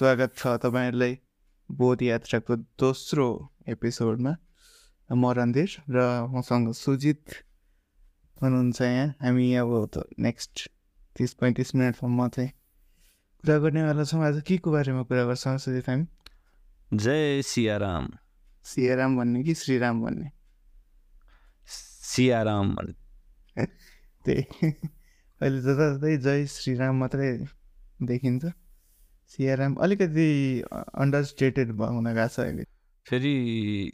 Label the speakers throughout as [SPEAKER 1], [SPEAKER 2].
[SPEAKER 1] स्वागत छ तपाईँहरूलाई बोध यात्राको दोस्रो एपिसोडमा। म रणधीर र मसँग सुजित हुनुहुन्छ यहाँ। हामी अब त नेक्स्ट तिस पैँतिस मिनटसम्म चाहिँ कुरा गर्नेवाला छौँ। आज के को बारेमा कुरा गर्छौँ सुजित हामी?
[SPEAKER 2] जय सियाराम।
[SPEAKER 1] सियाराम भन्ने कि श्रीराम भन्ने?
[SPEAKER 2] सियाराम भन्ने।
[SPEAKER 1] त्यही। अहिले जताततै जय श्रीराम मात्रै देखिन्छ। सियाराम अलिकति अन्डर स्टेटेड हुन गएको छ अहिले।
[SPEAKER 2] फेरि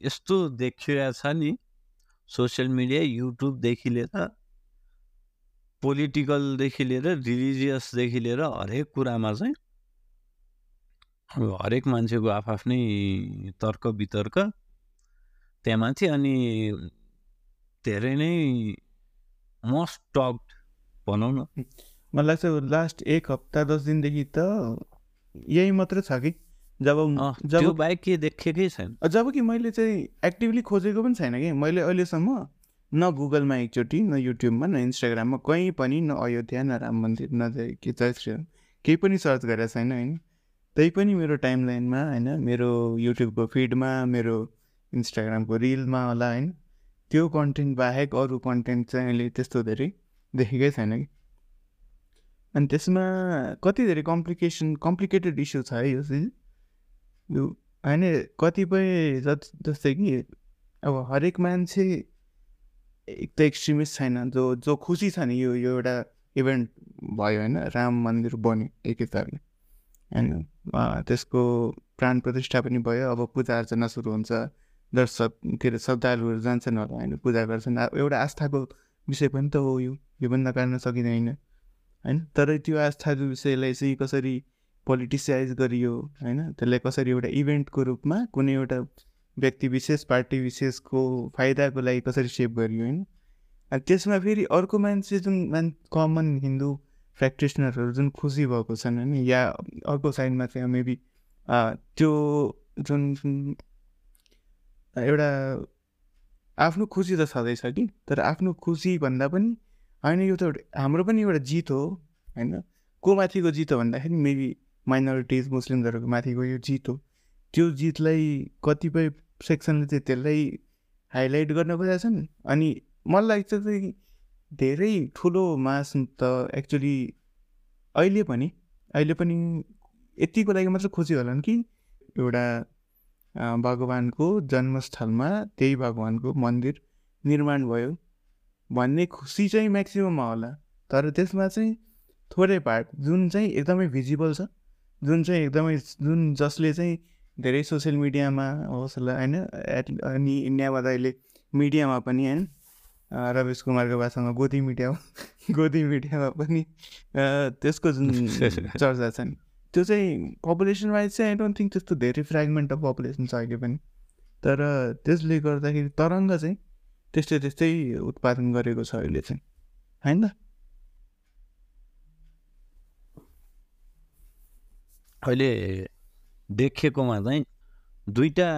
[SPEAKER 2] यस्तो देखिरहेको छ नि सोसियल मिडिया युट्युबदेखि लिएर पोलिटिकलदेखि लिएर रिलिजियसदेखि लिएर हरेक कुरामा चाहिँ अब हरेक मान्छेको आफ्नै तर्क वितर्क त्यहाँ माथि अनि धेरै नै मोस्ट टक्ड भनौँ न।
[SPEAKER 1] मलाई लाग्छ लास्ट एक हप्ता दस दिनदेखि त यही मात्रै छ कि? जब जब
[SPEAKER 2] बाहेक के देखेकै छैन।
[SPEAKER 1] जब कि मैले चाहिँ एक्टिभली खोजेको पनि छैन कि? मैले अहिलेसम्म न गुगलमा एकचोटि न युट्युबमा न इन्स्टाग्राममा कहीँ पनि न अयोध्या न राम मन्दिर न चाहिँ के श्रीराम केही पनि सर्च गरेको छैन होइन। त्यही पनि मेरो टाइम लाइनमा होइन मेरो युट्युबको फिडमा मेरो इन्स्टाग्रामको रिलमा होला होइन। त्यो कन्टेन्ट बाहेक अरू कन्टेन्ट चाहिँ अहिले त्यस्तो धेरै देखेकै छैन कि? अनि त्यसमा कति धेरै कम्प्लिकेसन कम्प्लिकेटेड इस्यु छ है यो चाहिँ? यो होइन कतिपय जस्तै कि अब हरेक मान्छे एक त एक्सट्रिमिस्ट छैन जो जो खुसी छ नि यो यो एउटा इभेन्ट भयो होइन राम मन्दिर बन्यो एक हिसाबले होइन त्यसको प्राण प्रतिष्ठा पनि भयो अब पूजा अर्चना सुरु हुन्छ दर्शक के अरे श्रद्धालुहरू जान्छन् होला होइन पूजा गर्छन्। एउटा आस्थाको विषय पनि त हो यो यो पनि नकार्न सकिँदैन। होइन? तर त्यो आस्थाको विषयलाई चाहिँ कसरी पोलिटिसाइज गरियो होइन? त्यसलाई कसरी एउटा इभेन्टको रूपमा कुनै एउटा व्यक्ति विशेष पार्टी विशेषको फाइदाको लागि कसरी सेभ गरियो होइन? अनि त्यसमा फेरि अर्को मान्छे जुन मान कमन हिन्दू प्र्याक्टिसनरहरू जुन खुसी भएको छन् होइन? या अर्को साइडमा चाहिँ मेबी त्यो जुन एउटा आफ्नो खुसी त छँदैछ कि? तर आफ्नो खुसी भन्दा पनि होइन यो त हाम्रो पनि एउटा जित हो होइन? को माथिको जित हो भन्दाखेरि मेबी माइनोरिटिज मुस्लिमहरूको माथिको यो जित हो। त्यो जितलाई कतिपय सेक्सनले चाहिँ त्यसलाई हाइलाइट गर्न खोजेका छन् अनि मलाई लाग्छ चाहिँ धेरै ठुलो मास त एक्चुली अहिले पनि अहिले पनि यतिको लागि मात्र खुसी होलान् कि एउटा भगवान्को जन्मस्थलमा त्यही भगवान्को मन्दिर निर्माण भयो। भन्ने खुसी चाहिँ म्याक्सिमममा होला। तर त्यसमा चाहिँ थोरै पार्ट जुन चाहिँ एकदमै भिजिबल छ जुन चाहिँ एकदमै जुन जसले चाहिँ धेरै सोसियल मिडियामा होस् होला होइन एट अनि इन्डियामा त अहिले मिडियामा पनि होइन रमेश कुमारको भाषामा गोदी मिडियामा गोदी मिडियामा पनि त्यसको जुन चर्चा छ नि त्यो चाहिँ पपुलेसन वाइज चाहिँ आई डोन्ट थिङ्क त्यस्तो धेरै फ्रेगमेन्ट अफ पपुलेसन छ अहिले पनि। तर त्यसले गर्दाखेरि तरङ्ग चाहिँ त्यस्तै त्यस्तै उत्पादन गरेको छ अहिले चाहिँ। होइन?
[SPEAKER 2] अहिले देखेकोमा चाहिँ दुईवटा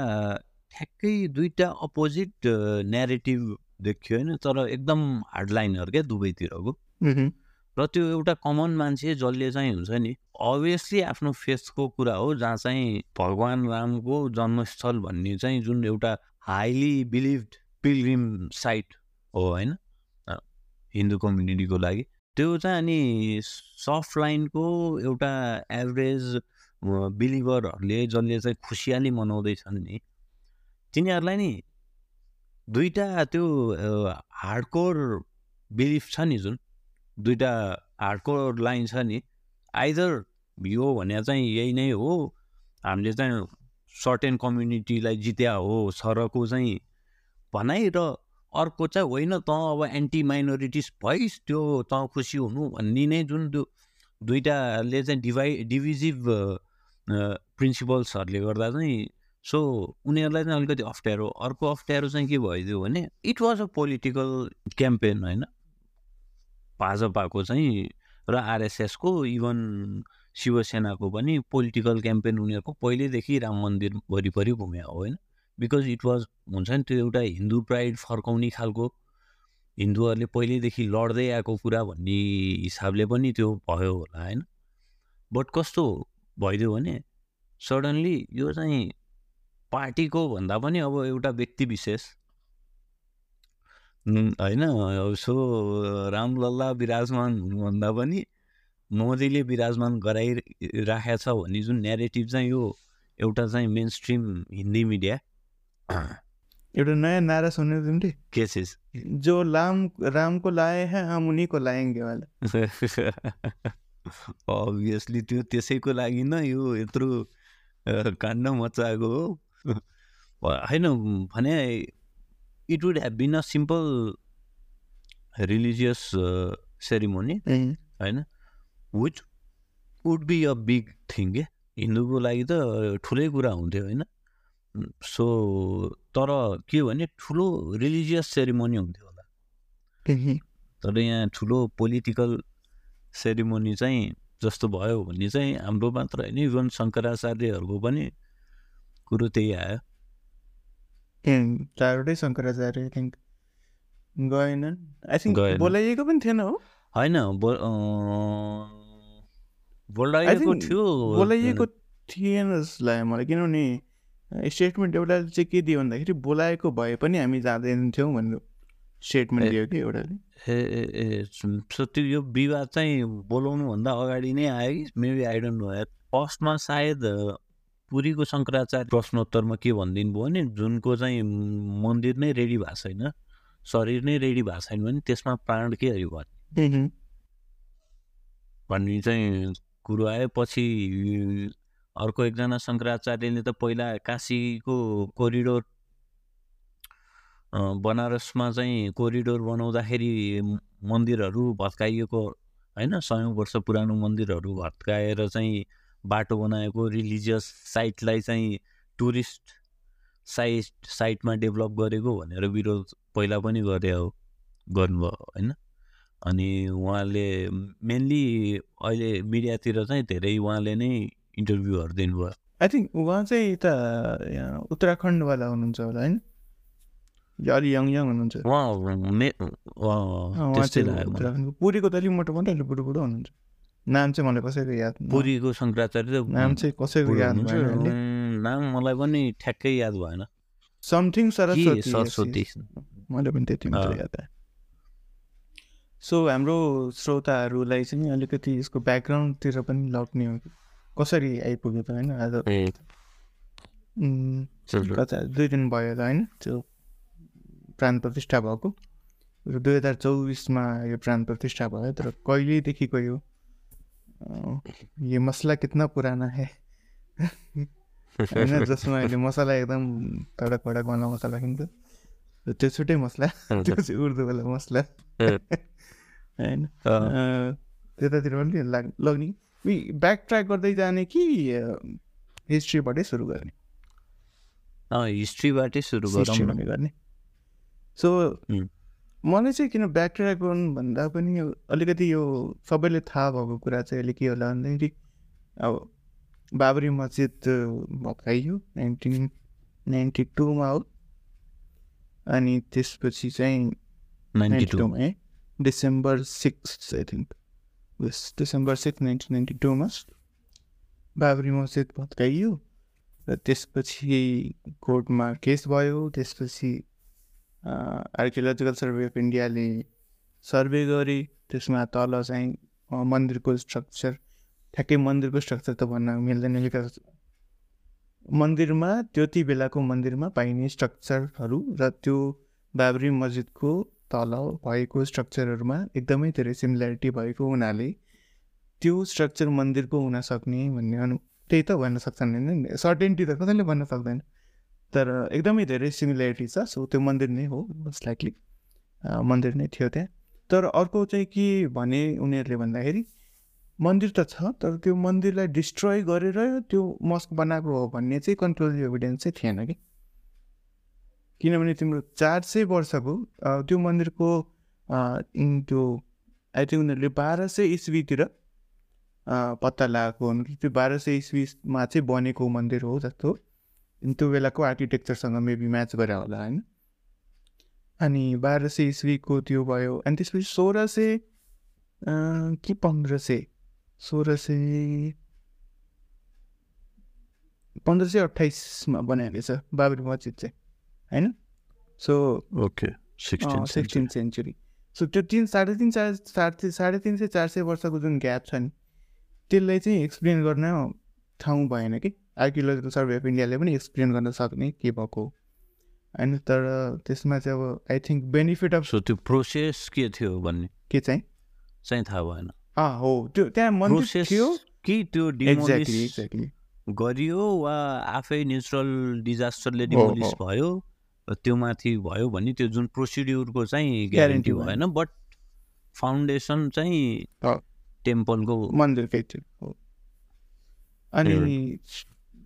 [SPEAKER 2] ठ्याक्कै दुईवटा अपोजिट नेरेटिभ देखियो होइन तर एकदम हार्डलाइनहरू क्या दुवैतिरको। र त्यो एउटा कमन मान्छे जसले चाहिँ हुन्छ नि अभियसली आफ्नो फेसको कुरा हो जहाँ चाहिँ भगवान् रामको जन्मस्थल भन्ने चाहिँ जुन एउटा हाइली बिलिभड पिलग्रिम साइट हो होइन? हिन्दू कम्युनिटीको लागि। त्यो चाहिँ अनि सफ्ट लाइनको एउटा एभरेज बिलिभरहरूले जसले चाहिँ खुसियाली मनाउँदैछन् नि तिनीहरूलाई नि दुईवटा त्यो हार्डकोर बिलिफ छ नि जुन। दुईवटा हार्डकोर लाइन छ नि। आइदर यो भने चाहिँ यही नै हो हामीले चाहिँ सर्टेन कम्युनिटीलाई जित्या हो सरको चाहिँ भनाइ र अर्को चाहिँ होइन त अब एन्टी माइनोरिटिज भइस् त्यो त खुसी हुनु भन्ने नै जुन त्यो दुइटाले चाहिँ डिभाइ डिभिजिभ प्रिन्सिपल्सहरूले गर्दा चाहिँ सो उनीहरूलाई चाहिँ अलिकति अप्ठ्यारो अर्को अप्ठ्यारो चाहिँ के भइदियो भने it was a political campaign होइन? भाजपाको चाहिँ र आरएसएसको इभन शिवसेनाको पनि पोलिटिकल क्याम्पेन उनीहरूको पहिल्यैदेखि राम मन्दिर वरिपरि घुम्यो होइन? बिकज इट वाज हुन्छ नि त्यो एउटा हिन्दू प्राइड फर्काउने खालको। हिन्दूहरूले पहिल्यैदेखि लड्दै आएको कुरा भन्ने हिसाबले पनि त्यो भयो होला होइन? बट कस्तो भइदियो भने सडनली यो चाहिँ पार्टीको भन्दा पनि अब एउटा व्यक्ति विशेष। होइन सो रामलल्ला विराजमान हुनुभन्दा पनि मोदीले विराजमान गराइराखेको छ भन्ने जुन नेरेटिभ चाहिँ यो एउटा चाहिँ मेन स्ट्रिम हिन्दी मिडिया
[SPEAKER 1] एउटा नयाँ नारा सुन्यो तिमीले?
[SPEAKER 2] के चिज?
[SPEAKER 1] जो लाम रामको लाए हैं हम उन्हीं को लाएंगे वाला।
[SPEAKER 2] अभियसली त्यो त्यसैको लागि न यो यत्रो काण्ड मचाएको हो। होइन भने it would have been a simple religious ceremony होइन which would be a big thing के? हिन्दूको लागि त ठुलै कुरा हुन्थ्यो होइन? सो तर के भने ठुलो रिलिजियस सेरिमोनी हुन्थ्यो होला। तर यहाँ ठुलो पोलिटिकल सेरिमोनी चाहिँ जस्तो भयो भने चाहिँ हाम्रो मात्र होइन इभन शङ्कराचार्यहरूको पनि कुरो त्यही आयो।
[SPEAKER 1] चारवटै शङ्कराचार्य थिङ्क गएनन्। I think. बोलाइएको पनि थिएन हो।
[SPEAKER 2] होइन बोलाइएको थियो।
[SPEAKER 1] बोलाइएको थिएन जस्तो लाग्यो मलाई किनभने स्टेटमेन्ट एउटा चाहिँ के दियो भन्दाखेरि बोलाएको भए पनि हामी जाँदैन थियौँ भनेर स्टेटमेन्ट दियो कि एउटाले।
[SPEAKER 2] ए ए ए सो त्यो यो विवाद चाहिँ बोलाउनुभन्दा अगाडि नै आयो कि? मेबी आई डोन्ट नो फर्स्टमा सायद पुरीको शङ्कराचार्य प्रश्नोत्तरमा के भनिदिनु भयो भने जुनको चाहिँ मन्दिर नै रेडी भएको छैन शरीर नै रेडी भएको छैन भने त्यसमा प्राण के अरे भयो? भन्ने चाहिँ कुरो आयो। पछि अर्को एकजना शङ्कराचार्यले त पहिला काशीको कोरिडोर बनारसमा चाहिँ कोरिडोर बनाउँदाखेरि मन्दिरहरू भत्काइएको होइन? सयौँ वर्ष पुरानो मन्दिरहरू भत्काएर चाहिँ बाटो बनाएको रिलिजियस साइटलाई चाहिँ टुरिस्ट साइट साइटमा डेभलप गरेको भनेर विरोध पहिला पनि गरे हो गर्नुभयो होइन? अनि उहाँले मेनली अहिले मिडियातिर चाहिँ धेरै उहाँले नै इन्टरभ्यूहरू दिनुभयो?
[SPEAKER 1] आई थिङ्क उहाँ चाहिँ यता यहाँ उत्तराखण्डवाला हुनुहुन्छ होला होइन? अलि यङ यङ हुनुहुन्छ। पुरीको त अलिक मोटो मोटो अलिक बुढो बुढो हुनुहुन्छ। नाम चाहिँ मलाई कसैको याद
[SPEAKER 2] पुरीको शङ्कराचार्य
[SPEAKER 1] नाम चाहिँ कसैको याद अहिले।
[SPEAKER 2] नाम मलाई पनि ठ्याक्कै याद भएन।
[SPEAKER 1] समथिङ सरस्वती
[SPEAKER 2] सरस्वती?
[SPEAKER 1] मैले पनि त्यति मात्र। याद आयो। सो हाम्रो श्रोताहरूलाई चाहिँ अलिकति यसको ब्याकग्राउन्डतिर पनि लग्ने हो कसरी आइपुग्यो त होइन? आज दुई दिन भयो त होइन त्यो प्राण प्रतिष्ठा भएको। र दुई हजार चौबिसमा यो प्राण प्रतिष्ठा भयो तर कहिलेदेखिको यो ये मसला कितना पुराना है? होइन जसमा अहिले मसला एकदम कडक कडक वाला मसला किन्छ र त्यो छुट्टै मसला त्यो चाहिँ उर्दूवाला मसला। होइन। त्यतातिर पनि लाग लग्ने। ब्याक ट्र्याक गर्दै जाने कि हिस्ट्रीबाटै सुरु गर्ने?
[SPEAKER 2] हिस्ट्रीबाटै सुरु
[SPEAKER 1] गर्ने। सो। मलाई चाहिँ किन ब्याक ट्र्याक गर्नु भन्दा पनि अलिकति यो सबैले थाहा भएको कुरा चाहिँ अहिले के होला भन्दाखेरि अब बाबरी मस्जिद भत्काइयो नाइन्टिन नाइन्टी टूमा हो। अनि त्यसपछि चाहिँ
[SPEAKER 2] नाइन्टी
[SPEAKER 1] टूमा है December six I think December six nineteen ninety टूमा Babri Masjid भत्काइयो र त्यसपछि कोर्टमा केस भयो त्यसपछि आर्कियोलोजिकल सर्भे अफ इन्डियाले सर्वे गरे त्यसमा तल चाहिँ मन्दिरको स्ट्रक्चर ठ्याक्कै मन्दिरको स्ट्रक्चर त भन्न मिल्दैन मन्दिरमा त्यति बेलाको मन्दिरमा पाइने स्ट्रक्चरहरू र त्यो बाबरी मस्जिदको तल भएको स्ट्रक्चरहरूमा एकदमै धेरै सिमिल्यारिटी भएको हुनाले त्यो स्ट्रक्चर मन्दिरको हुन सक्ने भन्ने अनु त्यही त भन्न सक्छन् होइन सर्टेन्टी त कसैले भन्न सक्दैन। तर एकदमै धेरै सिमिल्यारिटी छ सो त्यो मन्दिर नै हो मोस्ट लाइकली मन्दिर नै थियो त्यहाँ। तर अर्को चाहिँ के भने उनीहरूले भन्दाखेरि मन्दिर त छ तर त्यो मन्दिरलाई डिस्ट्रोय गरेर त्यो मस्क बनाएको हो भन्ने चाहिँ कन्क्लुजिभ एभिडेन्स चाहिँ थिएन कि। किनभने तिम्रो चार सय वर्षको त्यो मन्दिरको त्यो आई थिङ्क उनीहरूले बाह्र सय इस्वीतिर पत्ता लगाएको हुनु त्यो बाह्र सय इस्वीमा चाहिँ बनेको मन्दिर हो जस्तो। त्यो बेलाको आर्किटेक्चरसँग मेबी म्याच गरे होला होइन? अनि बाह्र सय इस्वीको त्यो भयो अनि त्यसपछि सोह्र सय कि पन्ध्र सय? सोह्र सय पन्ध्र सय अठाइसमा बनाएको छ बाबरी मस्जिद चाहिँ। होइन so
[SPEAKER 2] okay sixteen
[SPEAKER 1] sixteen century so त्यो तिन साढे तिन चार साढे साढे तिन सय चार सय वर्षको जुन ग्याप छ नि त्यसलाई चाहिँ एक्सप्लेन गर्न ठाउँ भएन कि। आर्कियोलोजिकल सर्भे अफ इन्डियाले पनि एक्सप्लेन गर्न सक्ने के भएको होइन तर त्यसमा चाहिँ अब I think benefit of
[SPEAKER 2] so त्यो प्रोसेस के थियो भन्ने?
[SPEAKER 1] के चाहिँ?
[SPEAKER 2] चाहिँ थाहा भएन।
[SPEAKER 1] अँ हो त्यो त्यहाँ मन्दिर थियो।
[SPEAKER 2] कि त्यो
[SPEAKER 1] एक्ज्याक्टली एक्ज्याक्टली
[SPEAKER 2] गरियो वा आफै नेचुरल डिजास्टरले डिमोलिस। भयो? त्यो माथि भयो भने त्यो जुन प्रोसिड्युरको चाहिँ ग्यारेन्टी
[SPEAKER 1] भएन।
[SPEAKER 2] बट फाउन्डेसन चाहिँ। टेम्पलको
[SPEAKER 1] मन्दिरकै थियो हो अनि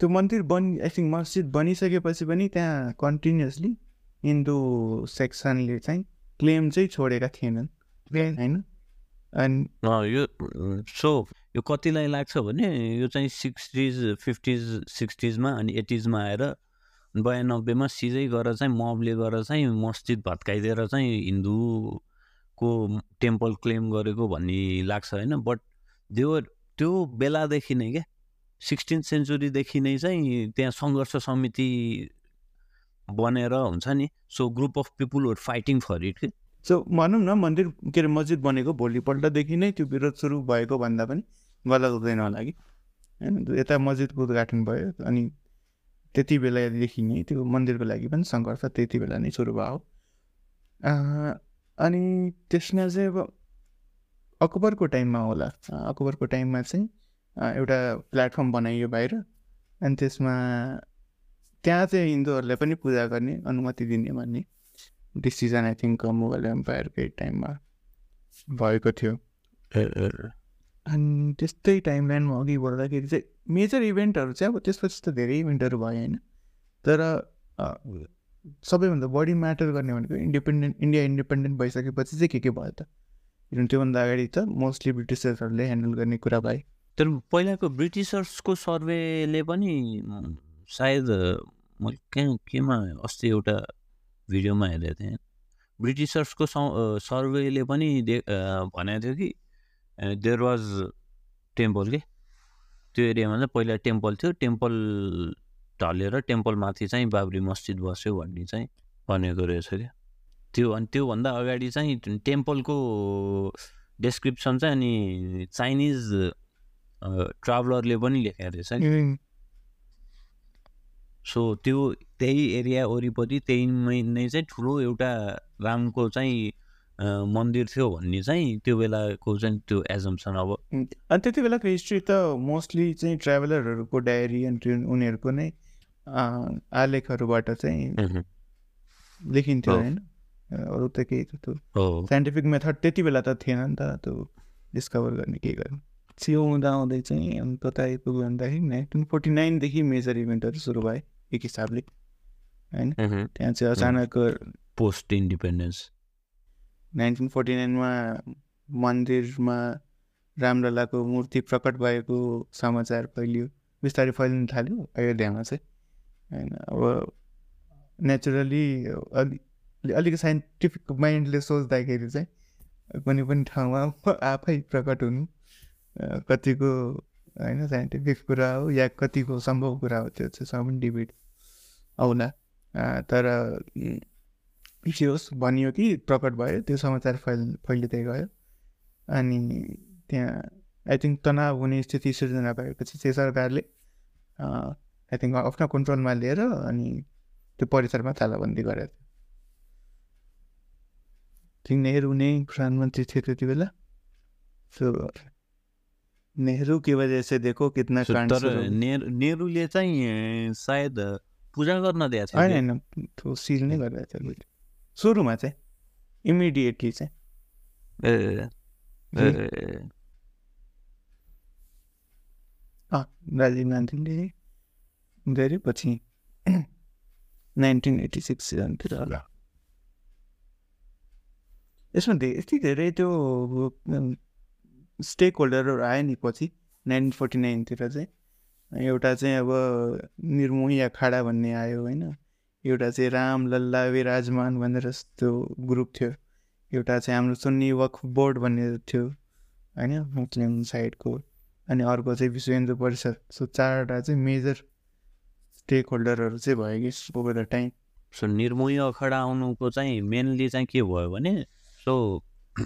[SPEAKER 1] त्यो मन्दिर बनि आई थिङ्क मस्जिद बनिसकेपछि पनि त्यहाँ कन्टिन्युसली हिन्दू सेक्सनले चाहिँ क्लेम चाहिँ छोडेका थिएनन् होइन अनि
[SPEAKER 2] यो सो यो कतिलाई लाग्छ भने यो चाहिँ सिक्सटिज फिफ्टिज सिक्सटिजमा अनि एटिजमा आएर बयानब्बेमा सिधै गएर चाहिँ मबले गएर चाहिँ मस्जिद भत्काइदिएर चाहिँ हिन्दूको टेम्पल क्लेम गरेको भन्ने लाग्छ होइन। बट त्यो त्यो बेलादेखि नै क्या सिक्सटिन सेन्चुरीदेखि नै चाहिँ त्यहाँ सङ्घर्ष समिति बनेर हुन्छ नि so group of people were fighting for it
[SPEAKER 1] so भनौँ न मन्दिर के अरे मस्जिद बनेको भोलिपल्टदेखि नै त्यो विरोध सुरु भएको भन्दा पनि गलत हुँदैन होला कि। होइन यता मस्जिदको उद्घाटन भयो अनि त्यति बेलादेखि नै त्यो मन्दिरको लागि पनि सङ्घर्ष त्यति बेला नै सुरु भयो। अनि त्यसमा चाहिँ अब अकबरको टाइममा होला। अँ, अकबरको टाइममा चाहिँ एउटा प्लेटफर्म बनाइयो बाहिर। अनि त्यसमा त्यहाँ चाहिँ हिन्दूहरूलाई पनि पूजा गर्ने अनुमति दिने भन्ने डिसिजन आई थिङ्क मुगल एम्पायरकै टाइममा भएको थियो। अनि त्यस्तै टाइमलाइनमा अघि बढ्दाखेरि चाहिँ मेजर इभेन्टहरू चाहिँ अब त्यसपछि त धेरै इभेन्टहरू भयो होइन। तर सबैभन्दा बढी म्याटर गर्ने भनेको इन्डिपेन्डेन्ट इन्डिया इन्डिपेन्डेन्ट भइसकेपछि चाहिँ के के भयो त? किनभने त्योभन्दा अगाडि त मोस्टली ब्रिटिसर्सहरूले ह्यान्डल गर्ने कुरा भए
[SPEAKER 2] तर पहिलाको ब्रिटिसर्सको सर्वेले पनि सायद मैले कहाँ केमा अस्ति एउटा भिडियोमा हेरेको थिएँ। ब्रिटिसर्सको सर्वेले पनि दे भनेको थियो कि देयर वाज टेम्पल के? त्यो एरियामा चाहिँ पहिला टेम्पल थियो। टेम्पल ढलेर टेम्पलमाथि चाहिँ बाबरी मस्जिद बस्यो भन्ने चाहिँ भनेको रहेछ क्या। त्यो अनि त्योभन्दा अगाडि चाहिँ टेम्पलको डेस्क्रिप्सन चाहिँ अनि चाइनिज ट्राभलरले पनि लेखेको रहेछ कि सो त्यो त्यही एरिया वरिपरि त्यही मै- नै चाहिँ ठुलो एउटा रामको चाहिँ मन्दिर थियो भन्ने चाहिँ त्यो बेलाको चाहिँ त्यो एजम्सन अब
[SPEAKER 1] अनि त्यति बेलाको हिस्ट्री त मोस्टली चाहिँ ट्राभलरहरूको डायरी अनि उनीहरूको नै आलेखहरूबाट चाहिँ लेखिन्थ्यो। होइन? अरू त केही त्यो साइन्टिफिक मेथड त्यति बेला त थिएन नि त त्यो डिस्कभर गर्ने के गर्ने। सियो हुँदा आउँदै चाहिँ अनि कता आइपुग्यो भन्दाखेरि नाइन्टिन फोर्टी नाइनदेखि मेजर इभेन्टहरू सुरु भए एक हिसाबले होइन? त्यहाँ चाहिँ अचानक
[SPEAKER 2] पोस्ट इन्डिपेन्डेन्स।
[SPEAKER 1] नाइन्टिन फोर्टी नाइनमा मन्दिरमा रामललाको मूर्ति प्रकट भएको समाचार फैलियो। बिस्तारै फैलिन थाल्यो अयोध्यामा चाहिँ। होइन अब नेचुरली अलि अलिक साइन्टिफिक माइन्डले सोच्दाखेरि चाहिँ कुनै पनि ठाउँमा आफै प्रकट हुनु कतिको होइन साइन्टिफिक कुरा हो या कतिको सम्भव कुरा हो त्यो चाहिँ सब डिबेट आउला तर जे होस् भनियो कि प्रकट भयो त्यो समाचार फैल फैलिँदै गयो अनि त्यहाँ आई थिङ्क तनाव हुने स्थिति सिर्जना भएपछि चाहिँ सरकारले आई थिङ्क आफ्नो कन्ट्रोलमा लिएर अनि त्यो परिसरमा तालाबन्दी गरेको थियो थिङ्क नेहरू नै प्रधानमन्त्री थिए त्यति बेला सो नेहरू की वजह से देखो कितना
[SPEAKER 2] तर नेहरूले चाहिँ सायद पूजा गर्न दिएको थियो
[SPEAKER 1] होइन। होइन सिल नै गरिरहेको थियो। सुरुमा चाहिँ इमिडिएटली चाहिँ।
[SPEAKER 2] ए
[SPEAKER 1] राजीव गान्धीले धेरै पछि नाइन्टिन एट्टी सिक्स सेभेनतिर होला यसमा धे यति धेरै त्यो स्टेक होल्डरहरू आयो नि पछि नाइन्टिन फोर्टी नाइनतिर चाहिँ एउटा चाहिँ अब निर्मोही अखाडा भन्ने आयो होइन? एउटा चाहिँ राम लल्ला विराजमान भनेर त्यो ग्रुप थियो। एउटा चाहिँ हाम्रो सुन्नी वक्फ बोर्ड भन्ने थियो होइन मुस्लिम साइडको। अनि अर्को चाहिँ विश्व हिन्दू परिषद। सो चारवटा चाहिँ मेजर स्टेक होल्डरहरू चाहिँ भयो कि over the time.
[SPEAKER 2] So Nirmohi Akhara आउनुको चाहिँ मेनली चाहिँ के भयो भने सो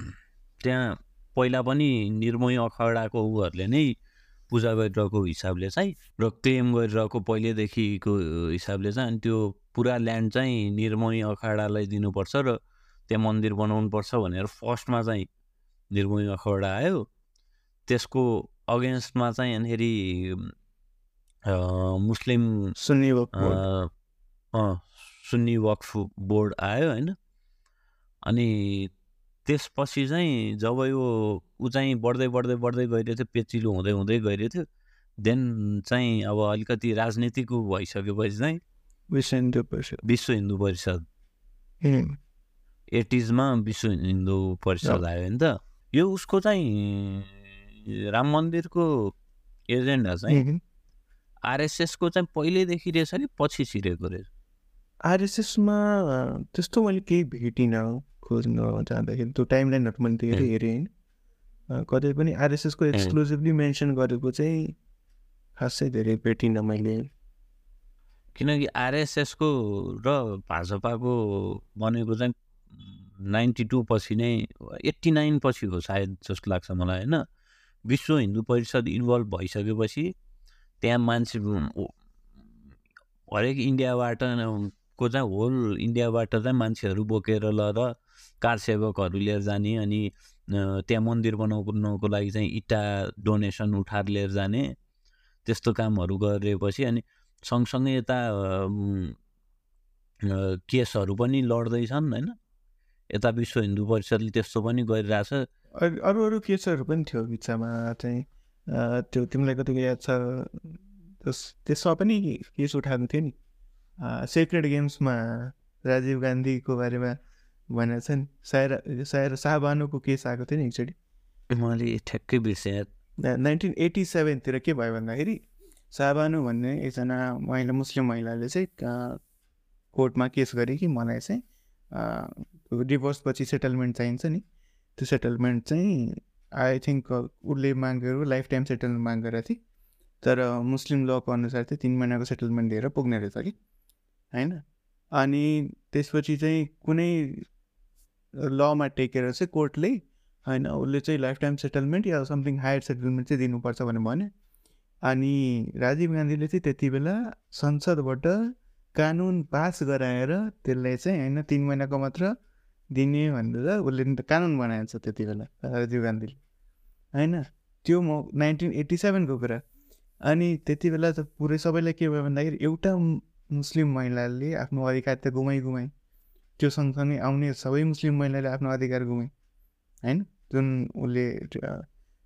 [SPEAKER 2] त्यहाँ पहिला पनि निर्मोही अखडाको उहरूले नै पूजा गरिरहेको हिसाबले चाहिँ र क्लेम गरिरहेको पहिल्यैदेखिको हिसाबले चाहिँ अनि त्यो पुरा ल्यान्ड चाहिँ निर्मोही अखाडालाई दिनुपर्छ र त्यहाँ मन्दिर बनाउनुपर्छ भनेर फर्स्टमा चाहिँ निर्मोही अखडा आयो। त्यसको अगेन्स्टमा चाहिँ अ, मुस्लिम
[SPEAKER 1] सुन्ने
[SPEAKER 2] सुन्नी वक्फ बोर्ड आयो होइन। अनि त्यसपछि चाहिँ जब यो ऊ चाहिँ बढ्दै बढ्दै बढ्दै गइरहेको थियो पेचिलो हुँदै हुँदै गइरहेको थियो देन चाहिँ अब अलिकति राजनीतिक भइसकेपछि चाहिँ
[SPEAKER 1] विश्व हिन्दू परिषद।
[SPEAKER 2] विश्व हिन्दू परिषद। एटिजमा विश्व हिन्दू परिषद आयो नि त। यो उसको चाहिँ राम मन्दिरको एजेन्डा चाहिँ आरएसएसको चाहिँ पहिल्यैदेखि रहेछ कि पछि छिरेको रहेछ?
[SPEAKER 1] आरएसएसमा त्यस्तो मैले केही भेटिनँ। खोज्न जाँदाखेरि त्यो टाइम लाइनहरू मैले धेरै। हेरेँ होइन। कतै पनि आरएसएसको एक्सक्लुसिभली मेन्सन गरेको चाहिँ खासै धेरै भेटिनँ मैले।
[SPEAKER 2] किनकि आरएसएसको र भाजपाको बनेको चाहिँ नाइन्टी टू पछि नै एट्टी नाइन पछि हो सायद जस्तो लाग्छ मलाई होइन। विश्व हिन्दू परिषद इन्भल्भ भइसकेपछि त्यहाँ मान्छे हरेक इन्डियाबाट को चाहिँ होल इन्डियाबाट चाहिँ मान्छेहरू बोकेर लगेर कार सेवकहरू लिएर जाने अनि त्यहाँ मन्दिर बनाउनको लागि चाहिँ इँटा डोनेसन उठाएर लिएर जाने त्यस्तो कामहरू गरेपछि अनि सँगसँगै यता केसहरू पनि लड्दैछन् होइन? यता विश्व हिन्दू परिषदले त्यस्तो पनि गरिरहेछ।
[SPEAKER 1] अरू अरू केसहरू पनि थियो बिचमा चाहिँ त्यो तिमीलाई कतिको याद छ? त्यस त्यसमा पनि केस उठाएको थियो नि। सेक्रेड गेम्समा राजीव गान्धीको बारेमा। भनेको छ नि सायर सायर शाहबानुको केस आएको थियो नि एकचोटि।
[SPEAKER 2] मैले ठ्याक्कै बिर्सेँ
[SPEAKER 1] नाइन्टिन एटी सेभेनतिर के भयो भन्दाखेरि शाहबानु भन्ने एकजना महिला मुस्लिम महिलाले चाहिँ कोर्टमा केस गरे कि मलाई चाहिँ डिभोर्स पछि सेटलमेन्ट चाहिन्छ नि। त्यो सेटलमेन्ट चाहिँ आई थिङ्क उसले माग गरेको लाइफ टाइम सेटलमेन्ट माग गरेको थिएँ तर मुस्लिम लको अनुसार चाहिँ तिन महिनाको सेटलमेन्ट दिएर पुग्ने रहेछ कि। होइन? अनि त्यसपछि चाहिँ कुनै लमा टेकेर चाहिँ कोर्टले होइन उसले चाहिँ लाइफ टाइम सेटलमेन्ट या समथिङ हायर सेटलमेन्ट चाहिँ दिनुपर्छ भनेर भन्यो। अनि राजीव गान्धीले चाहिँ त्यति बेला संसदबाट कानुन पास गराएर त्यसलाई चाहिँ होइन तिन महिनाको मात्र दिने भनेर उसले त कानुन बनाएको छ त्यति बेला राजीव गान्धीले। होइन? त्यो म नाइन्टिन एट्टी सेभेनको कुरा। अनि त्यति बेला त पुरै सबैलाई के भयो भन्दाखेरि एउटा मुस्लिम महिलाले आफ्नो अधिकार त गुमाइ गुमाइ त्यो सँगसँगै आउने सबै मुस्लिम महिलाले आफ्नो अधिकार गुमाइ होइन? जुन उसले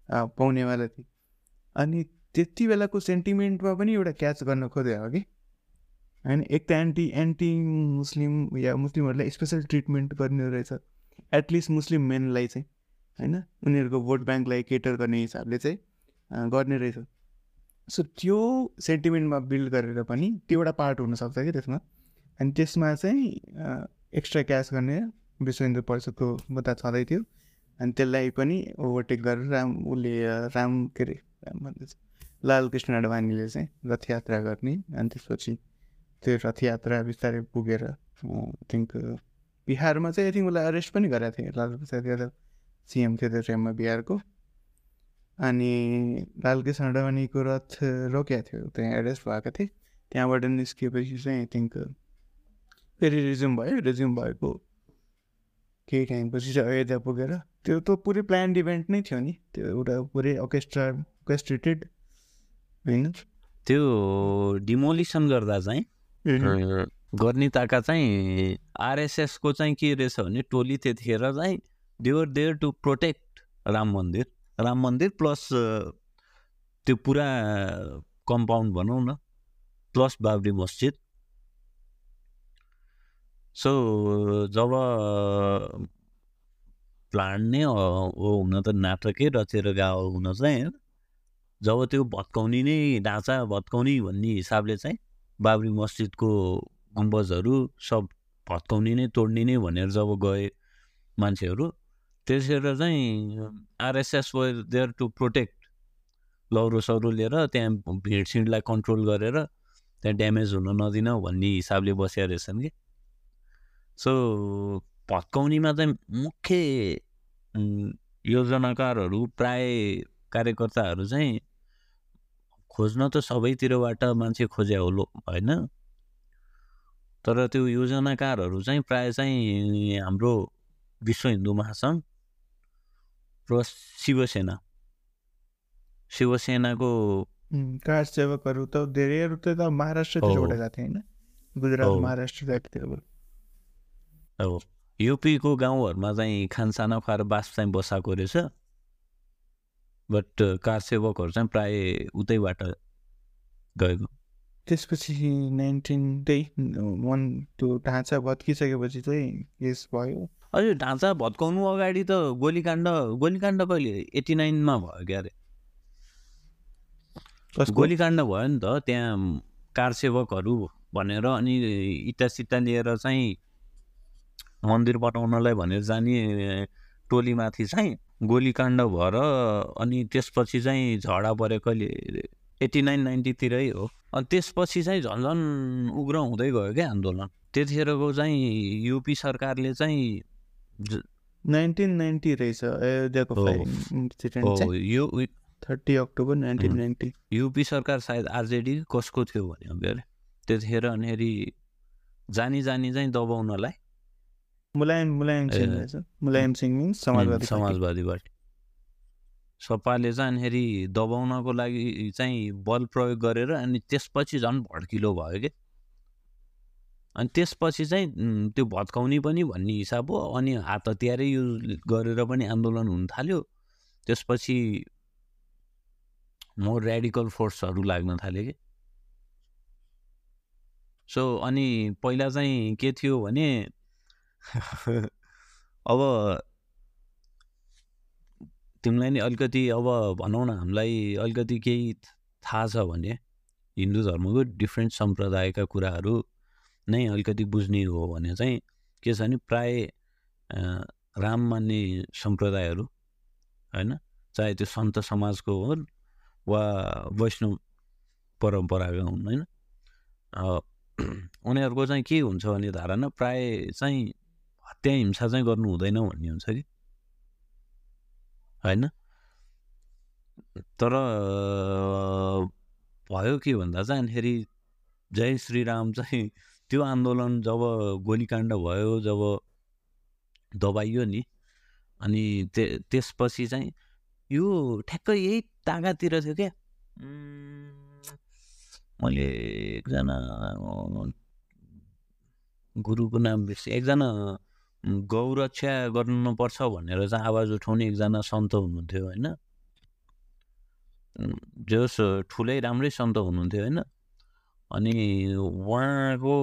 [SPEAKER 1] पाउनेवाला थिए। अनि त्यति बेलाको सेन्टिमेन्टमा पनि एउटा क्याच गर्न खोज्यो हो कि? होइन? एक त एन्टी एन्टी मुस्लिम या मुस्लिमहरूलाई स्पेसल ट्रिटमेन्ट गर्ने रहेछ। एटलिस्ट मुस्लिम मेनलाई चाहिँ होइन? उनीहरूको भोट ब्याङ्कलाई केटर गर्ने हिसाबले चाहिँ गर्ने रहेछ। सो त्यो सेन्टिमेन्टमा बिल्ड गरेर पनि त्यो एउटा पार्ट हुनसक्छ कि त्यसमा? अनि त्यसमा चाहिँ एक्स्ट्रा क्यास गर्ने विश्व हिन्दू परिषदको मुद्दा छँदै थियो। अनि त्यसलाई पनि ओभरटेक गरेर राम उसले राम के अरे राम भन्दैछ लाल कृष्ण अडवाणीले चाहिँ रथ यात्रा गर्ने। अनि त्यसपछि त्यो रथ यात्रा बिस्तारै पुगेर थिङ्क बिहारमा चाहिँ आई थिङ्क उसलाई अरेस्ट पनि गरेको थिएँ। लालु प्रसाद यादव सिएम थियो त्यो टाइममा बिहारको। अनि लालकृष्ण अडवाणीको रथ रोकेको थियो त्यहाँ एरेस्ट भएको थिएँ। त्यहाँबाट निस्किएपछि चाहिँ आई थिङ्क फेरि रिज्युम भयो रिज्युम भएको केही टाइमपछि चाहिँ अयोध्या पुगेर त्यो त पुरै प्लान्ड इभेन्ट नै थियो नि। त्यो एउटा पुरै अर्केस्ट्रा अर्केस्ट्रेटेड होइन?
[SPEAKER 2] त्यो डिमोलिसन गर्दा चाहिँ गर्ने ताका चाहिँ आरएसएसको चाहिँ के रहेछ भने टोली त्यतिखेर चाहिँ they were there to protect Ram Mandir. Ram Mandir plus त्यो पुरा कम्पाउन्ड भनौँ न प्लस बाबरी मस्जिद। सो जब प्लान नै हो हुन त नाटकै रचेर गएको हुन चाहिँ जब त्यो भत्काउने नै ढाँचा भत्काउने भन्ने हिसाबले चाहिँ बाबरी मस्जिदको गुम्बजहरू सब भत्काउने नै तोड्ने नै भनेर जब गए मान्छेहरू त्यसरी चाहिँ RSS were there to protect लौरो सौरो लिएर त्यहाँ भिडसिडलाई कन्ट्रोल गरेर त्यहाँ ड्यामेज हुन नदिन भन्ने हिसाबले बसेका रहेछन् कि। सो भत्काउनेमा चाहिँ मुख्य योजनाकारहरू प्राय कार्यकर्ताहरू चाहिँ खोज्न त सबैतिरबाट मान्छे खोजे होलो होइन तर त्यो योजनाकारहरू चाहिँ प्राय चाहिँ हाम्रो विश्व हिन्दू महासङ्घ र शिवसेना शिवसेनाको
[SPEAKER 1] उम्, कार सेवकहरू त धेरैहरू त त महाराष्ट्रतिरबाट। गएको थियो होइन गुजरात। महाराष्ट्र
[SPEAKER 2] अब युपीको गाउँहरूमा चाहिँ खानसाना खुवाएर बास चाहिँ बसाएको रहेछ। बट कार सेवकहरू चाहिँ प्राय उतैबाट गएको।
[SPEAKER 1] त्यसपछि नाइन्टिन त्यही वान त्यो ढाँचा भत्किसकेपछि चाहिँ केस भयो।
[SPEAKER 2] अझै ढाँचा भत्काउनु अगाडि त गोलीकाण्ड गोलीकाण्ड कहिले? एट्टी नाइनमा भयो क्या अरे? गोलीकाण्ड भयो नि त त्यहाँ कार सेवकहरू भनेर अनि इटा सिटा लिएर चाहिँ मन्दिर बनाउनलाई भनेर जाने टोलीमाथि चाहिँ गोलीकाण्ड भएर अनि त्यसपछि चाहिँ झगडा पऱ्यो कहिले एट्टी नाइन नाइन्टीतिरै हो। अनि त्यसपछि चाहिँ झन् झन् उग्र हुँदै गयो क्या आन्दोलन। त्यतिखेरको चाहिँ युपी सरकारले चाहिँ
[SPEAKER 1] नाइन्टिन नाइन्टी रहेछ। अयोध्याको
[SPEAKER 2] यो
[SPEAKER 1] thirty October nineteen ninety.
[SPEAKER 2] UP सरकार सायद आरजेडी कसको थियो भन्यो अरे त्यतिखेर अनिखेरि जानी जानी चाहिँ दबाउनलाई
[SPEAKER 1] Mulayam Mulayam Singh Mulayam Singh means Samajwadi party.
[SPEAKER 2] Samajwadi party. Saphale चाहिँ अनिखेरि दबाउनको लागि चाहिँ बल प्रयोग गरेर अनि त्यसपछि झन् भड्किलो भयो कि? अनि त्यसपछि चाहिँ त्यो भत्काउने पनि भन्ने हिसाब हो। अनि हात हतियारै युज गरेर पनि आन्दोलन हुन थाल्यो। त्यसपछि मोर रेडिकल फोर्सहरू लाग्न थाल्यो कि? सो अनि पहिला चाहिँ के थियो भने अब तिमीलाई नि अलिकति अब भनौँ न हामीलाई अलिकति केही थाहा छ भने हिन्दू धर्मको डिफ्रेन्ट सम्प्रदायका कुराहरू नै अलिकति बुझ्ने हो भने चाहिँ के छ भने प्राय राम मान्ने सम्प्रदायहरू होइन? चाहे त्यो सन्त समाजको होस् वा वैष्णव परम्पराका हुन् होइन? उनीहरूको चाहिँ के हुन्छ भने धारणा प्राय चाहिँ हत्या हिंसा चाहिँ गर्नु हुँदैन भन्ने हुन्छ कि? होइन? तर भयो के भन्दा चाहिँ अनिखेरि जय श्रीराम चाहिँ त्यो आन्दोलन जब गोलीकाण्ड भयो जब दबाइयो नि अनि ते त्यसपछि चाहिँ यो ठ्याक्कै यही तागातिर थियो क्या। मैले एकजना गुरुको नाम बिर्सेँ एकजना गौरक्षा गर्नुपर्छ भनेर चाहिँ आवाज उठाउने एकजना सन्त हुनुहुन्थ्यो होइन? जस ठुलै राम्रै सन्त हुनुहुन्थ्यो होइन? अनि उहाँको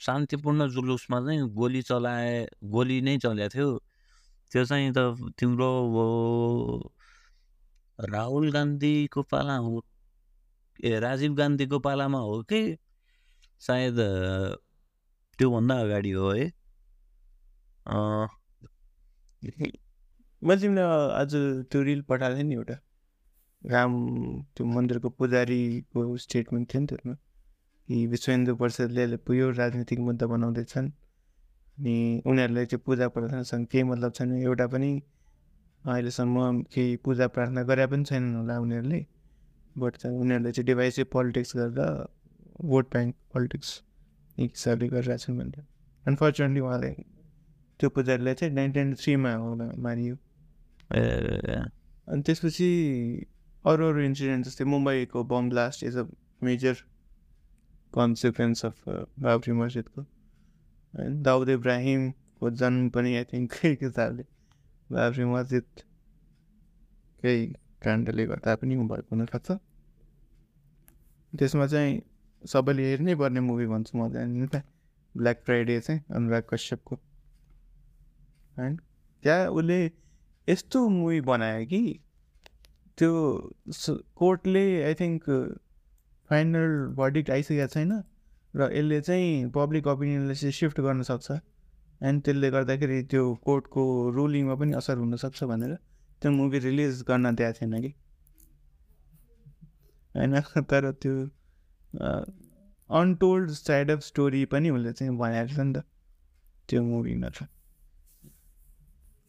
[SPEAKER 2] शान्तिपूर्ण जुलुसमा चाहिँ गोली चलाए गोली नै चलेको थियो। त्यो चाहिँ त तिम्रो राहुल गान्धीको पाला हो। ए राजीव गान्धीको पालामा हो कि? सायद त्योभन्दा अगाडि हो है?
[SPEAKER 1] मैले तिमीलाई आज त्यो रिल पठाएको नि एउटा। राम त्यो मन्दिरको पुजारीको स्टेटमेन्ट थियो नि त्यसमा कि विश्व हिन्दू परिषदले पुयो राजनीतिक मुद्दा बनाउँदैछन्। अनि उनीहरूलाई चाहिँ पूजा प्रार्थनासँग केही मतलब छैन। एउटा पनि अहिलेसम्म केही पूजा प्रार्थना गरे पनि छैनन् होला उनीहरूले। बट उनीहरूले चाहिँ डिभाइसिभ पोलिटिक्स गरेर भोट ब्याङ्क पोलिटिक्स एक हिसाबले गरिरहेछन् भनेर अनफर्चुनेटली उहाँले त्यो पुजारीलाई चाहिँ नाइन्टिन थ्रीमा मारियो अनि त्यसपछि अरू अरू इन्सिडेन्ट जस्तै मुम्बईको bomb blast is a major consequence of Babri मस्जिदको। Dawood इब्राहिमको जन्म पनि आई थिङ्क हिसाबले बाबरी मस्जिदकै काण्डले गर्दा पनि भएको हुनसक्छ। त्यसमा चाहिँ सबैले हेर्नै पर्ने मुभी भन्छु म ब्ल्याक फ्राइडे चाहिँ अनुराग कश्यपको। होइन त्यहाँ उसले यस्तो मुभी बनायो कि त्यो कोर्टले आई थिङ्क फाइनल भर्डिक्ट आइसकेको छैन र यसले चाहिँ पब्लिक ओपिनियनलाई चाहिँ सिफ्ट गर्न सक्छ एन्ड त्यसले गर्दाखेरि त्यो कोर्टको रुलिङमा पनि असर हुनसक्छ भनेर त्यो मुभी रिलिज गर्न दिएको थिएन कि। होइन? तर त्यो अनटोल्ड साइड अफ स्टोरी पनि उसले चाहिँ बनाएको छ नि त त्यो मुभीमा छ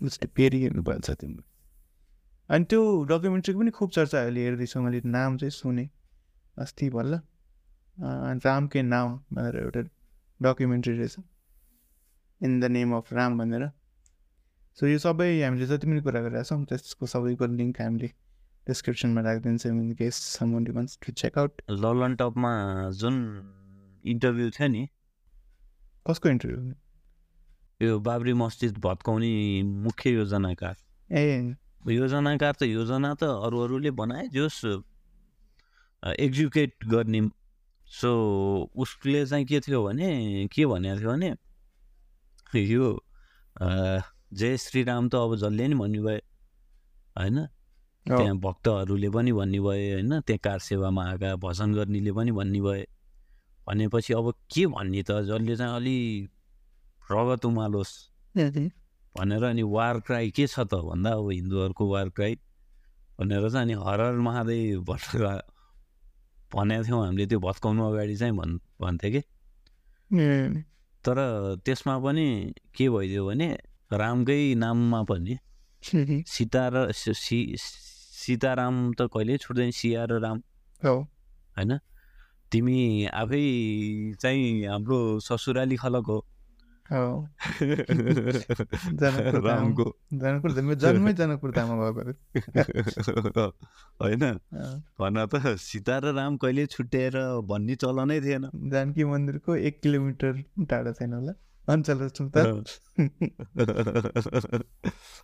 [SPEAKER 1] उसले फेरि हेर्नुपर्छ त्यो movie। अनि त्यो डकुमेन्ट्रीको पनि खुब चर्चा अहिले हेर्दैछु मैले नाम चाहिँ सुने। अस्ति भल्ल अँ, राम के नाम भनेर एउटा डकुमेन्ट्री रहेछ। In the name of Ram भनेर। सो यो सबै हामीले जति पनि कुरा गरिरहेको छौँ त्यसको सबैको लिङ्क हामीले डिस्क्रिप्सनमा राखिदिन्छौँ in case to check out
[SPEAKER 2] Lalan टपमा जुन इन्टरभ्यू थियो नि।
[SPEAKER 1] कसको इन्टरभ्यू
[SPEAKER 2] यो बाबरी मस्जिद भत्काउने मुख्य योजनाकार
[SPEAKER 1] ए।
[SPEAKER 2] योजनाकार त योजना त अरू अरूले बनाए जोस् एक्जिक्युट गर्ने। सो उसले चाहिँ के थियो भने के भनेको थियो भने यो जय श्रीराम त अब जसले नि भन्नुभयो होइन? त्यहाँ भक्तहरूले पनि भन्नुभयो होइन? त्यहाँ कार सेवामा आएका भजन गर्नेले पनि भन्नुभयो। भनेपछि अब के भन्ने त? जसले चाहिँ अलि रगत उमालोस् भनेर अनि वार क्राई के छ त भन्दा अब हिन्दूहरूको वार क्राई भनेर चाहिँ अनि हर हर महादेव भनेर भनेको थियौँ हामीले त्यो भत्काउनु अगाडि चाहिँ भन् भन्थ्यो कि? तर त्यसमा पनि के भइदियो भने रामकै नाममा पनि सीता र सी- सीताराम त कहिले छुट्दैन सिया र राम।
[SPEAKER 1] हो।
[SPEAKER 2] होइन? तिमी आफै चाहिँ हाम्रो ससुराली खलक हो। होइन भन त सीता र राम कहिले छुट्याएर भन्ने चलनै थिएन
[SPEAKER 1] जानकी मन्दिरको एक किलोमिटर टाढा छैन होला अञ्चल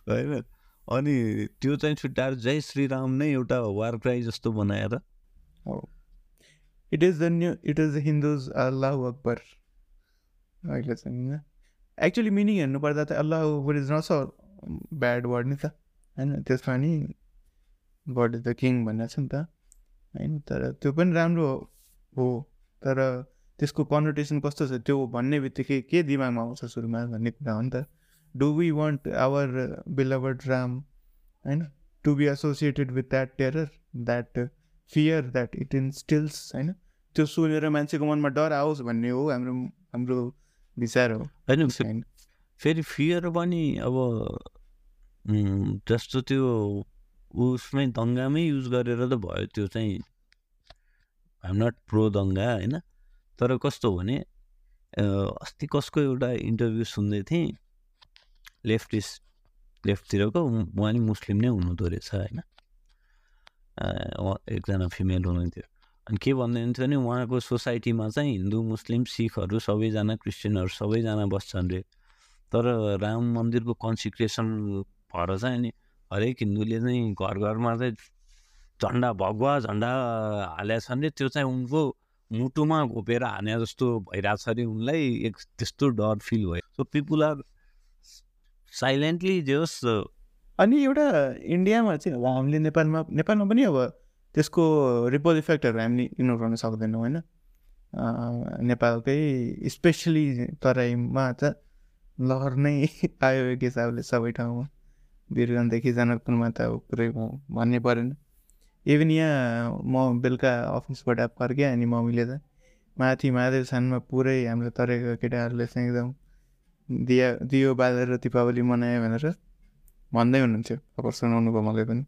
[SPEAKER 2] होइन अनि त्यो चाहिँ छुट्याएर जय श्रीराम नै एउटा वार क्राई जस्तो बनाएर
[SPEAKER 1] it is the new it is the Hindus अल्लाह अकबर अहिले चाहिँ एक्चुली मिनिङ हेर्नुपर्दा त अल्लाह Akbar is not so bad word नि त होइन त्यसमा नि? गड इज द किङ भनेको छ नि त होइन तर त्यो पनि राम्रो हो तर त्यसको कन्भर्टेसन कस्तो छ त्यो भन्ने बित्तिकै के दिमागमा आउँछ सुरुमा भन्ने कुरा हो नि त do we want our beloved Ram होइन to be associated with that terror that fear that it instils होइन त्यो सुनेर मान्छेको मनमा डर आओस् भन्ने हो हाम्रो हाम्रो विचार हो।
[SPEAKER 2] होइन फेरि फियर पनि अब जस्तो त्यो उसमै दङ्गामै युज गरेर त भयो त्यो चाहिँ। आइम नट प्रो दङ्गा होइन। तर कस्तो भने अस्ति कसको एउटा इन्टरभ्यू सुन्दै थिएँ लेफ्टिस्ट लेफ्टतिरको उहाँ नि मुस्लिम नै हुनुहुँदो रहेछ होइन। एकजना फिमेल हुनुहुन्थ्यो। अनि के भन्दै हुन्थ्यो भने उहाँको सोसाइटीमा चाहिँ हिन्दू मुस्लिम सिखहरू सबैजना क्रिस्चियनहरू सबैजना बस्छन् रे। तर राम मन्दिरको कन्सिक्रेसन भएर चाहिँ अनि हरेक हिन्दूले चाहिँ घर घरमा चाहिँ झन्डा भगवा झन्डा हालेका छन् रे। त्यो चाहिँ उनको मुटुमा घोपेर हाने जस्तो भइरहेको छ अरे उनलाई एक त्यस्तो डर फिल भयो। सो पिपुल आर साइलेन्टली जे होस्
[SPEAKER 1] अनि एउटा इन्डियामा चाहिँ अब हामीले नेपालमा नेपालमा पनि अब त्यसको रिपोल इफेक्टहरू हामीले इग्नोर गर्न सक्दैनौँ होइन? नेपालकै स्पेसली तराईमा त लहर नै आयो एक हिसाबले सबै ठाउँमा। वीरगन्जदेखि जनकपुरमा त अब पुरै म भन्नै परेन। इभन यहाँ म बेलुका अफिसबाट फर्केँ अनि मम्मीले त माथि महादेव छानमा पुरै हाम्रो तराईको केटाहरूले चाहिँ एकदम दिया दियो बालेर दीपावली मनायो भनेर भन्दै हुनुहुन्थ्यो। खबर सुनाउनु भयो मलाई पनि।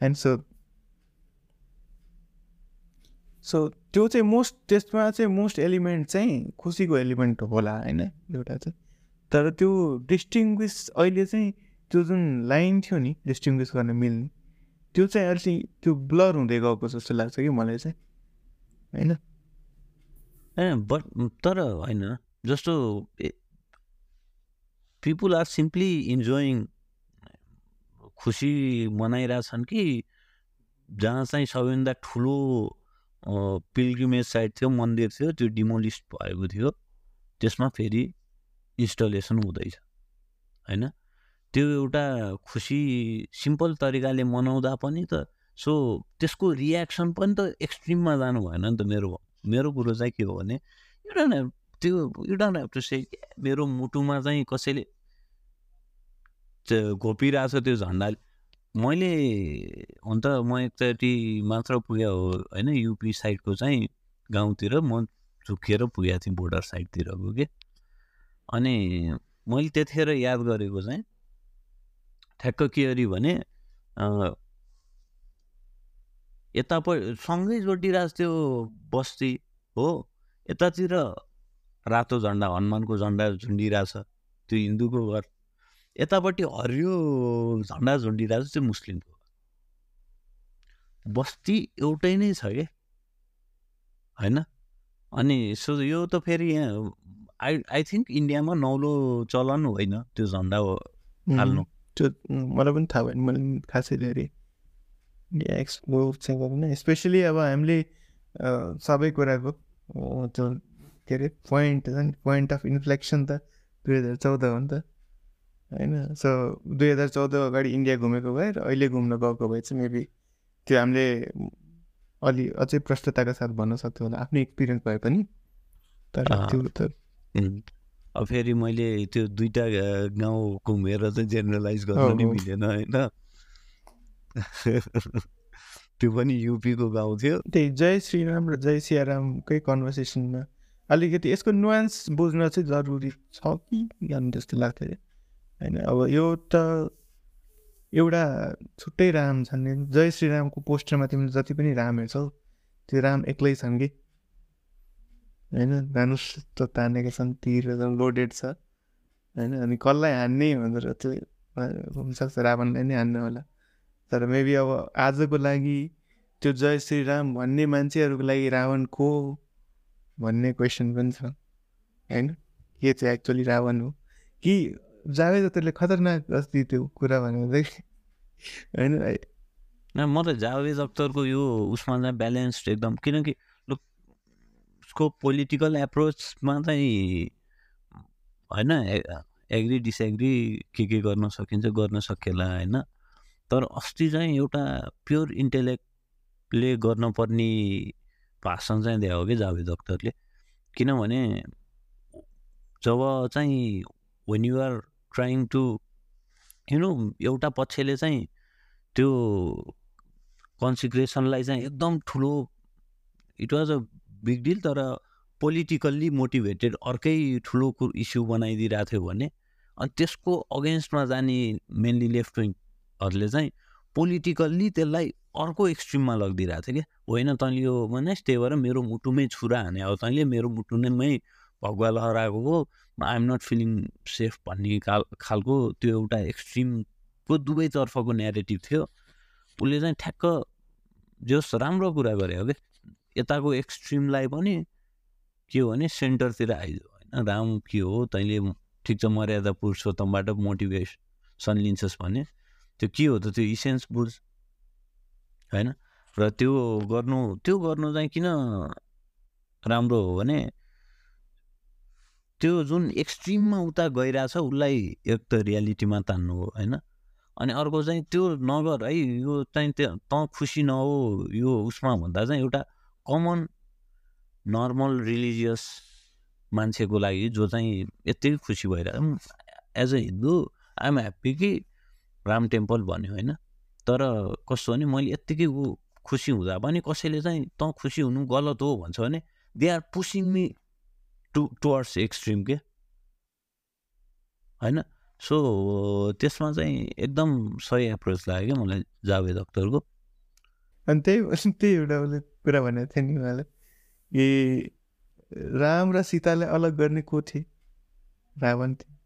[SPEAKER 1] एन्ड सो सो त्यो चाहिँ मोस्ट त्यसमा चाहिँ मोस्ट एलिमेन्ट चाहिँ खुसीको एलिमेन्ट होला होइन? एउटा चाहिँ। तर त्यो डिस्टिङ्ग्विस अहिले चाहिँ त्यो जुन लाइन थियो नि डिस्टिङ्ग्विस गर्न मिल्ने त्यो चाहिँ अलिक त्यो ब्लर हुँदै गएको जस्तो लाग्छ कि मलाई चाहिँ होइन?
[SPEAKER 2] होइन बट तर होइन जस्तो पिपुल आर सिम्पली इन्जोइङ खुसी मनाइरहेछन् कि जहाँ चाहिँ सबैभन्दा ठुलो पिल्ग्रिमेज साइट थियो मन्दिर थियो त्यो डिमोलिस्ट भएको थियो। त्यसमा फेरि इन्स्टलेसन हुँदैछ होइन? त्यो एउटा खुसी सिम्पल तरिकाले मनाउँदा पनि त सो त्यसको रियाक्सन पनि त एक्सट्रिममा जानु भएन नि त मेरो मेरो कुरो चाहिँ के हो भने हेभ त्यो हेभ टु से मेरो मुटुमा चाहिँ कसैले घोपिरहेको छ त्यो झन्डाले मैले हुन त म एकचोटि मात्र पुग्यो हो होइन युपी साइडको चाहिँ गाउँतिर म झुक्किएर पुगेको थिएँ बोर्डर साइडतिरको के। अनि मैले त्यतिखेर याद गरेको चाहिँ ठ्याक्क के अरे भने सँगै जोडिरहेको त्यो बस्ती हो यतातिर रातो झन्डा हनुमानको झन्डा झुन्डिरहेछ त्यो हिन्दूको घर। यतापट्टि हरियो झन्डा झुन्डिरहेको छ त्यो मुस्लिमको बस्ती एउटै नै छ कि? होइन? अनि सो यो त फेरि यहाँ आई आई थिङ्क इन्डियामा नौलो चलन होइन त्यो झन्डा हाल्नु।
[SPEAKER 1] त्यो मलाई पनि थाहा भएन मैले खासै धेरै एक्सप्लोर स्पेसली अब हामीले सबै कुराको त्यो के अरे पोइन्ट पोइन्ट अफ इन्फ्लेक्सन त दुई हजार चौध हो नि त। होइन? सो दुई हजार चौध अगाडि इन्डिया घुमेको भए र अहिले घुम्न गएको भए चाहिँ मेबी त्यो हामीले अलि अझै प्रष्टताका साथ भन्न सक्थ्यौँ होला। आफ्नो एक्सपिरियन्स भए पनि तर। त्यो त
[SPEAKER 2] फेरि मैले त्यो दुइटा गाउँ घुमेर चाहिँ जेनरलाइज गर्नु नि। मिलेन होइन? त्यो पनि युपीको गाउँ थियो।
[SPEAKER 1] त्यही जय श्रीराम र जय सियारामकै कन्भर्सेसनमा अलिकति यसको नुवान्स बुझ्न चाहिँ जरुरी छ कि? जस्तो लाग्छ क्या होइन अब यो त एउटा छुट्टै राम छन् जय श्रीरामको पोस्टरमा तिमीले जति पनि राम हेर्छौ त्यो राम एक्लै छन् कि? होइन धनुष त तानेका छन् तिर लोडेड छ। होइन अनि कसलाई हान्ने भनेर त्यो हुनसक्छ रावणलाई नै हान्नु होला। तर मेबी अब आजको लागि त्यो जय श्रीराम भन्ने मान्छेहरूको लागि रावण को भन्ने क्वेसन पनि छ। होइन के चाहिँ एक्चुअली रावण हो? कि जावेद अख्तरले खतरनाक अस्ति त्यो कुरा चाहिँ होइन
[SPEAKER 2] म त जावेद अख्तरको यो उसमा चाहिँ ब्यालेन्स्ड एकदम किनकि उसको पोलिटिकल एप्रोचमा चाहिँ होइन एग्री डिसएग्री के के गर्न सकिन्छ गर्न सकिएला होइन। तर अस्ति चाहिँ एउटा प्योर इन्टेलेक्टले गर्नुपर्ने भाषण चाहिँ दिएको हो कि जावेद अख्तरले। किनभने जब चाहिँ when you're trying to you know एउटा पक्षले चाहिँ त्यो कन्सिक्रेसनलाई चाहिँ एकदम ठुलो it was a big deal तर पोलिटिकल्ली मोटिभेटेड अर्कै ठुलो इस्यु बनाइदिइरहेको थियो भने अनि त्यसको अगेन्स्टमा जाने मेनली लेफ्ट विङहरूले चाहिँ पोलिटिकल्ली त्यसलाई अर्को एक्सट्रिममा लगिदिइरहेको थियो क्या। होइन तैँले यो भने त्यही भएर मेरो मुटुमै छुरा हाने अब तैँले मेरो मुटुमै भगुवा लहराएको आइएम नट फिलिङ सेफ भन्ने खाल खालको त्यो एउटा एक्सट्रिमको दुवैतर्फको नेरेटिभ थियो। उसले चाहिँ ठ्याक्क जस राम्रो कुरा गरे हो कि यताको एक्सट्रिमलाई पनि के हो भने सेन्टरतिर आइदियो होइन? राम के हो? तैँले ठिक छ मर्यादा पुरुषोत्तमबाट मोटिभेसन लिन्छस् भने। त्यो के हो त? त्यो इसेन्स बुझ होइन? र त्यो गर्नु त्यो गर्नु चाहिँ किन राम्रो हो भने त्यो जुन एक्सट्रिममा उता गइरहेछ उसलाई एक त रियालिटीमा तान्नु हो होइन? अनि अर्को चाहिँ त्यो नगर है यो चाहिँ त्यो तँ खुसी नहो यो उसमा भन्दा चाहिँ एउटा कमन नर्मल रिलिजियस मान्छेको लागि जो चाहिँ यत्तिकै खुसी भइरहेको as a Hindu I'm happy कि राम टेम्पल भन्यो होइन? तर कस्तो भने मैले यत्तिकै ऊ खुसी हुँदा पनि कसैले चाहिँ तँ खुसी हुनु गलत हो भन्छ भने they are pushing me to towards extreme के। होइन? सो त्यसमा चाहिँ एकदम सही एप्रोच लाग्यो क्या मलाई जावेद अख्तरको।
[SPEAKER 1] अनि त्यही त्यही एउटा उसले कुरा भनेको थियो नि उहाँलाई कि राम र सीतालाई अलग गर्ने को थिए? रावण थिए।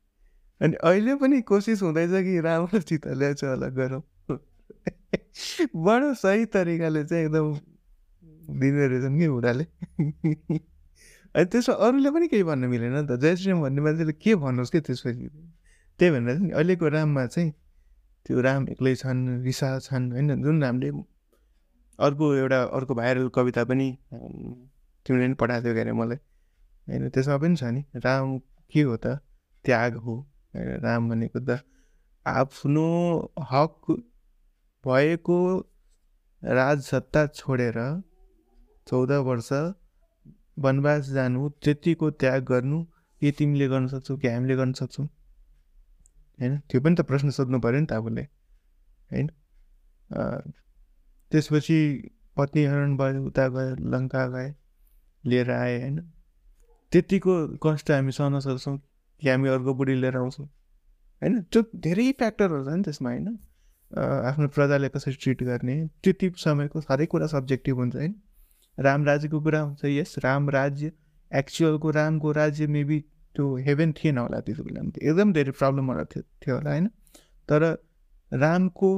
[SPEAKER 1] अनि अहिले पनि कोसिस हुँदैछ कि राम र सीतालाई चाहिँ अलग गरौँ। बडो सही तरिकाले चाहिँ एकदम दिँदो रहेछन् कि बुढाले अनि त्यसमा अरूले पनि केही भन्नु मिलेन नि त। जय श्रीराम भन्ने मान्छेले के भन्नुहोस् कि त्यसपछि? त्यही भनेर नि अहिलेको राममा चाहिँ त्यो राम एक्लै छन् रिसा छन् होइन? जुन हामीले अर्को एउटा अर्को भाइरल कविता पनि तिमीले पनि पठाएको थियो के मलाई। होइन त्यसमा पनि छ नि राम के हो त? त्याग हो होइन? राम भनेको त आफ्नो हक भएको राजसत्ता छोडेर चौध वर्ष वनवास जानु त्यतिको त्याग गर्नु के तिमीले गर्न सक्छौ कि हामीले गर्न सक्छौँ? होइन? त्यो पनि त प्रश्न सोध्नु पऱ्यो नि त आफूले। होइन? त्यसपछि पत्नी हरण भयो उता गयो लङ्का गए लिएर आए होइन? त्यतिको कष्ट हामी सहन सक्छौँ कि हामी अर्को बुढी लिएर आउँछौँ। होइन? त्यो धेरै फ्याक्टरहरू छ नि त्यसमा होइन? आफ्नो प्रजाले कसरी ट्रिट गर्ने त्यति समयको हरेक कुरा सब्जेक्टिभ हुन्छ होइन? राम राज्यको कुरा हुन्छ यस राम राज्य एक्चुअलको रामको राज्य मेबी त्यो हेभेन थिएन होला त्यति बेलामा त एकदम धेरै प्रब्लमहरू थियो थियो होला होइन तर रामको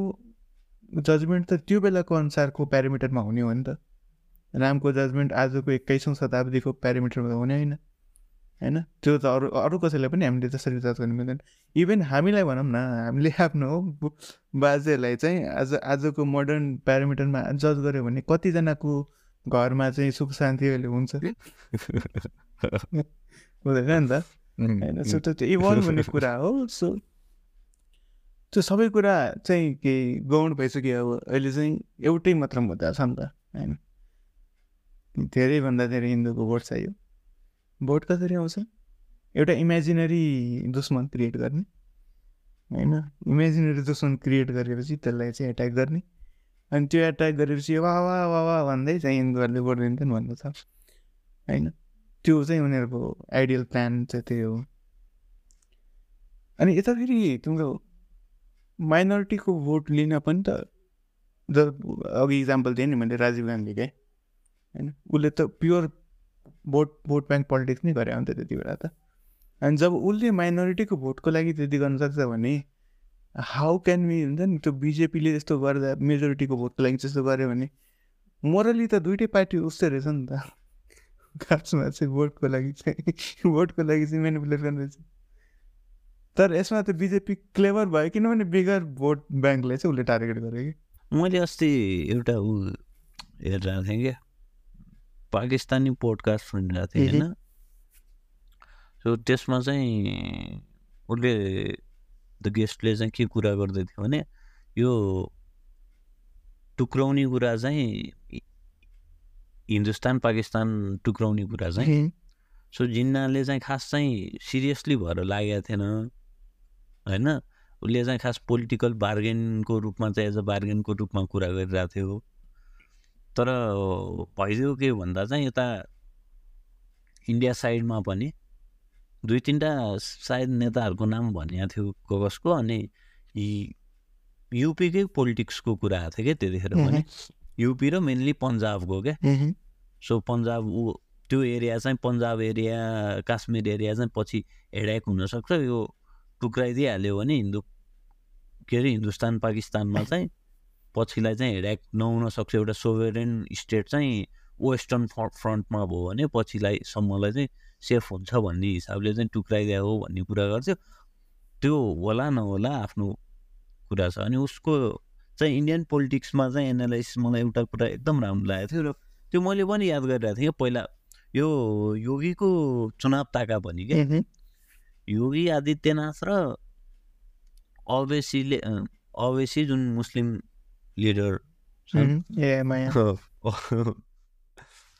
[SPEAKER 1] जजमेन्ट त त्यो बेलाको अनुसारको प्यारामिटरमा हुने हो नि त। रामको जजमेन्ट आजको एक्काइसौँ शताब्दीको प्यारामिटरमा हुने होइन होइन त्यो त अरू अरू कसैलाई पनि हामीले त्यसरी जज गर्नु मिल्दैन। इभन हामीलाई भनौँ न हामीले आफ्नो बाजेहरूलाई चाहिँ आज आजको मोडर्न प्यारामिटरमा जज गऱ्यो भने कतिजनाको घरमा चाहिँ सुख शान्ति अहिले हुन्छ। हुँदैन नि त। होइन सो त्यो इभल्भ हुने कुरा हो। सो त्यो सबै कुरा चाहिँ के गौण भइसक्यो अब। अहिले चाहिँ एउटै मात्र मुद्दा छ नि त होइन। धेरैभन्दा धेरै हिन्दूको भोट चाहियो। भोट कसरी आउँछ? एउटा इमेजिनरी दुश्मन क्रिएट गर्ने होइन। इमेजिनरी दुश्मन क्रिएट गरेपछि त्यसलाई चाहिँ एट्याक गर्ने। अनि त्यो एट्याक गरेपछि वा वा वा वा भन्दै चाहिँ हिन्दूहरूले भोट दिन्छन् भन्नु छ होइन त्यो चाहिँ उनीहरूको आइडियल प्लान चाहिँ त्यही हो अनि यता फेरि तिम्रो माइनोरिटीको भोट लिन पनि त ज अघि इक्जाम्पल दिएँ नि मैले राजीव गान्धीकै होइन उसले त pure vote vote bank politics नै गरे अन्त त्यति बेला त अनि जब उसले माइनोरिटीको भोटको लागि त्यति गर्न सक्छ भने हाउ क्यान बी हुन्छ नि त्यो बिजेपीले त्यस्तो गर्दा मेजोरिटीको भोटको लागि त्यस्तो गर्यो भने मोरली त दुइटै पार्टी उस्तै रहेछ नि त। खासमा चाहिँ भोटको लागि चाहिँ भोटको लागि चाहिँ मेनिपुलेट गर्दैछ तर यसमा त बिजेपी क्लेभर भयो किनभने बिगर भोट ब्याङ्कलाई चाहिँ उसले टार्गेट गर्यो कि।
[SPEAKER 2] मैले अस्ति एउटा ऊ हेरिरहेको थिएँ क्या पाकिस्तानी पोडकास्ट सुनिरहेको थिएँ होइन। सो त्यसमा चाहिँ उसले द गेस्टले चाहिँ के कुरा गर्दै थियो भने यो टुक्राउने कुरा चाहिँ हिन्दुस्तान पाकिस्तान टुक्राउने कुरा चाहिँ सो जिन्नाले चाहिँ खास चाहिँ सिरियसली भएर लागेको थिएन होइन? उसले चाहिँ खास पोलिटिकल बार्गेनको रूपमा चाहिँ एज अ बार्गेनको रूपमा कुरा गरिरहेको थियो। तर भइदियो के भन्दा चाहिँ यता इन्डिया साइडमा पनि दुई तिनवटा सायद नेताहरूको नाम भनिएको थियो कगसको अनि यी युपीकै पोलिटिक्सको कुरा आएको थियो क्या त्यतिखेर पनि युपी र मेनली पन्जाबको क्या सो पन्जाब ऊ त्यो एरिया चाहिँ पन्जाब एरिया काश्मीर एरिया चाहिँ पछि हेडाक हुनसक्छ। यो टुक्राइदिइहाल्यो भने हिन्दू के अरे हिन्दुस्तान पाकिस्तानमा चाहिँ पछिलाई चाहिँ हेडाक नहुन सक्छ एउटा सोभरेन स्टेट चाहिँ वेस्टर्न फ्र- फ्रन्टमा भयो भने पछिलाई सम्मलाई चाहिँ सेफ हुन्छ भन्ने हिसाबले चाहिँ टुक्राइदिया हो भन्ने कुरा गर्थ्यो। त्यो होला नहोला आफ्नो कुरा छ अनि उसको चाहिँ इन्डियन पोलिटिक्समा चाहिँ एनालाइसिस मलाई एउटा कुरा एकदम राम्रो लागेको थियो र त्यो मैले पनि याद गरिरहेको थिएँ पहिला यो योगीको चुनाव ताका पनि क्या योगी आदित्यनाथ र अवेसीले अवेसी जुन मुस्लिम लिडर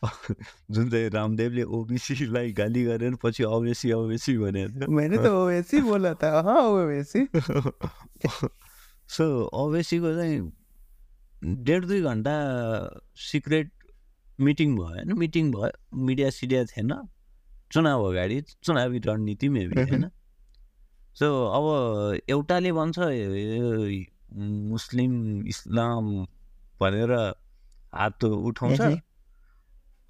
[SPEAKER 2] जुन चाहिँ रामदेवले ओबिसीलाई गाली गरेर पछि अवेसी अवेसी थियो
[SPEAKER 1] मैंने तो ओवैसी बोला हाँ ओवैसी
[SPEAKER 2] सो अवेसीको चाहिँ डेढ दुई घन्टा सिक्रेट मिटिङ भयो होइन मिटिङ भयो मिडिया सिडिया थिएन चुनाव अगाडि चुनावी रणनीति मेबी होइन सो अब एउटाले भन्छ मुस्लिम इस्लाम भनेर हात उठाउँछ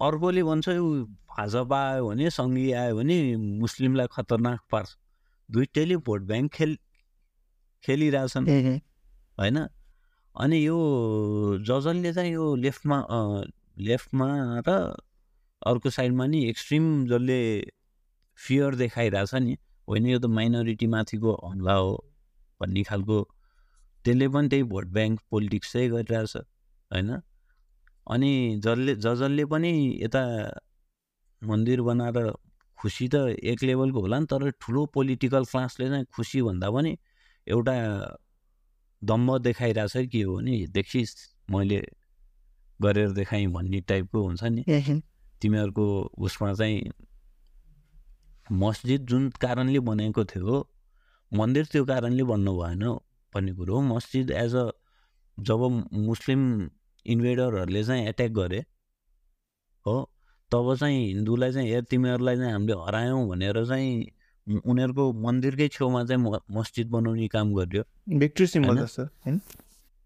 [SPEAKER 2] अर्कोले भन्छ यो भाजपा आयो भने सङ्घी आयो भने मुस्लिमलाई खतरनाक पार्छ। दुइटैले भोट ब्याङ्क खेल खेलिरहेछन्। होइन? अनि यो जजनले चाहिँ यो लेफ्टमा लेफ्टमा र अर्को साइडमा नि एक्सट्रिम जसले फियर देखाइरहेछ नि होइन? यो त माइनोरिटी माथिको हमला हो भन्ने खालको। त्यसले पनि त्यही भोट ब्याङ्क पोलिटिक्स चाहिँ गरिरहेछ होइन? अनि जसले जजनले पनि यता मन्दिर बनाएर खुसी त एक लेभलको होला नि तर ठुलो पोलिटिकल क्लासले चाहिँ खुसी भन्दा पनि एउटा दम्ब देखाइरहेछ कि के हो भने देखिस् मैले गरेर देखाएँ भन्ने टाइपको हुन्छ नि। तिमीहरूको उसमा चाहिँ मस्जिद जुन कारणले बनाएको थियो मन्दिर त्यो कारणले बन्नु भएन भन्ने कुरो हो। मस्जिद एज अ जब मुस्लिम इन्भेडरहरूले चाहिँ एट्याक गरे। हो? तब चाहिँ हिन्दूलाई चाहिँ हेर तिमीहरूलाई चाहिँ हामीले हरायौँ भनेर चाहिँ उनीहरूको मन्दिरकै छेउमा चाहिँ मस्जिद बनाउने काम गर्यो।
[SPEAKER 1] Victory symbol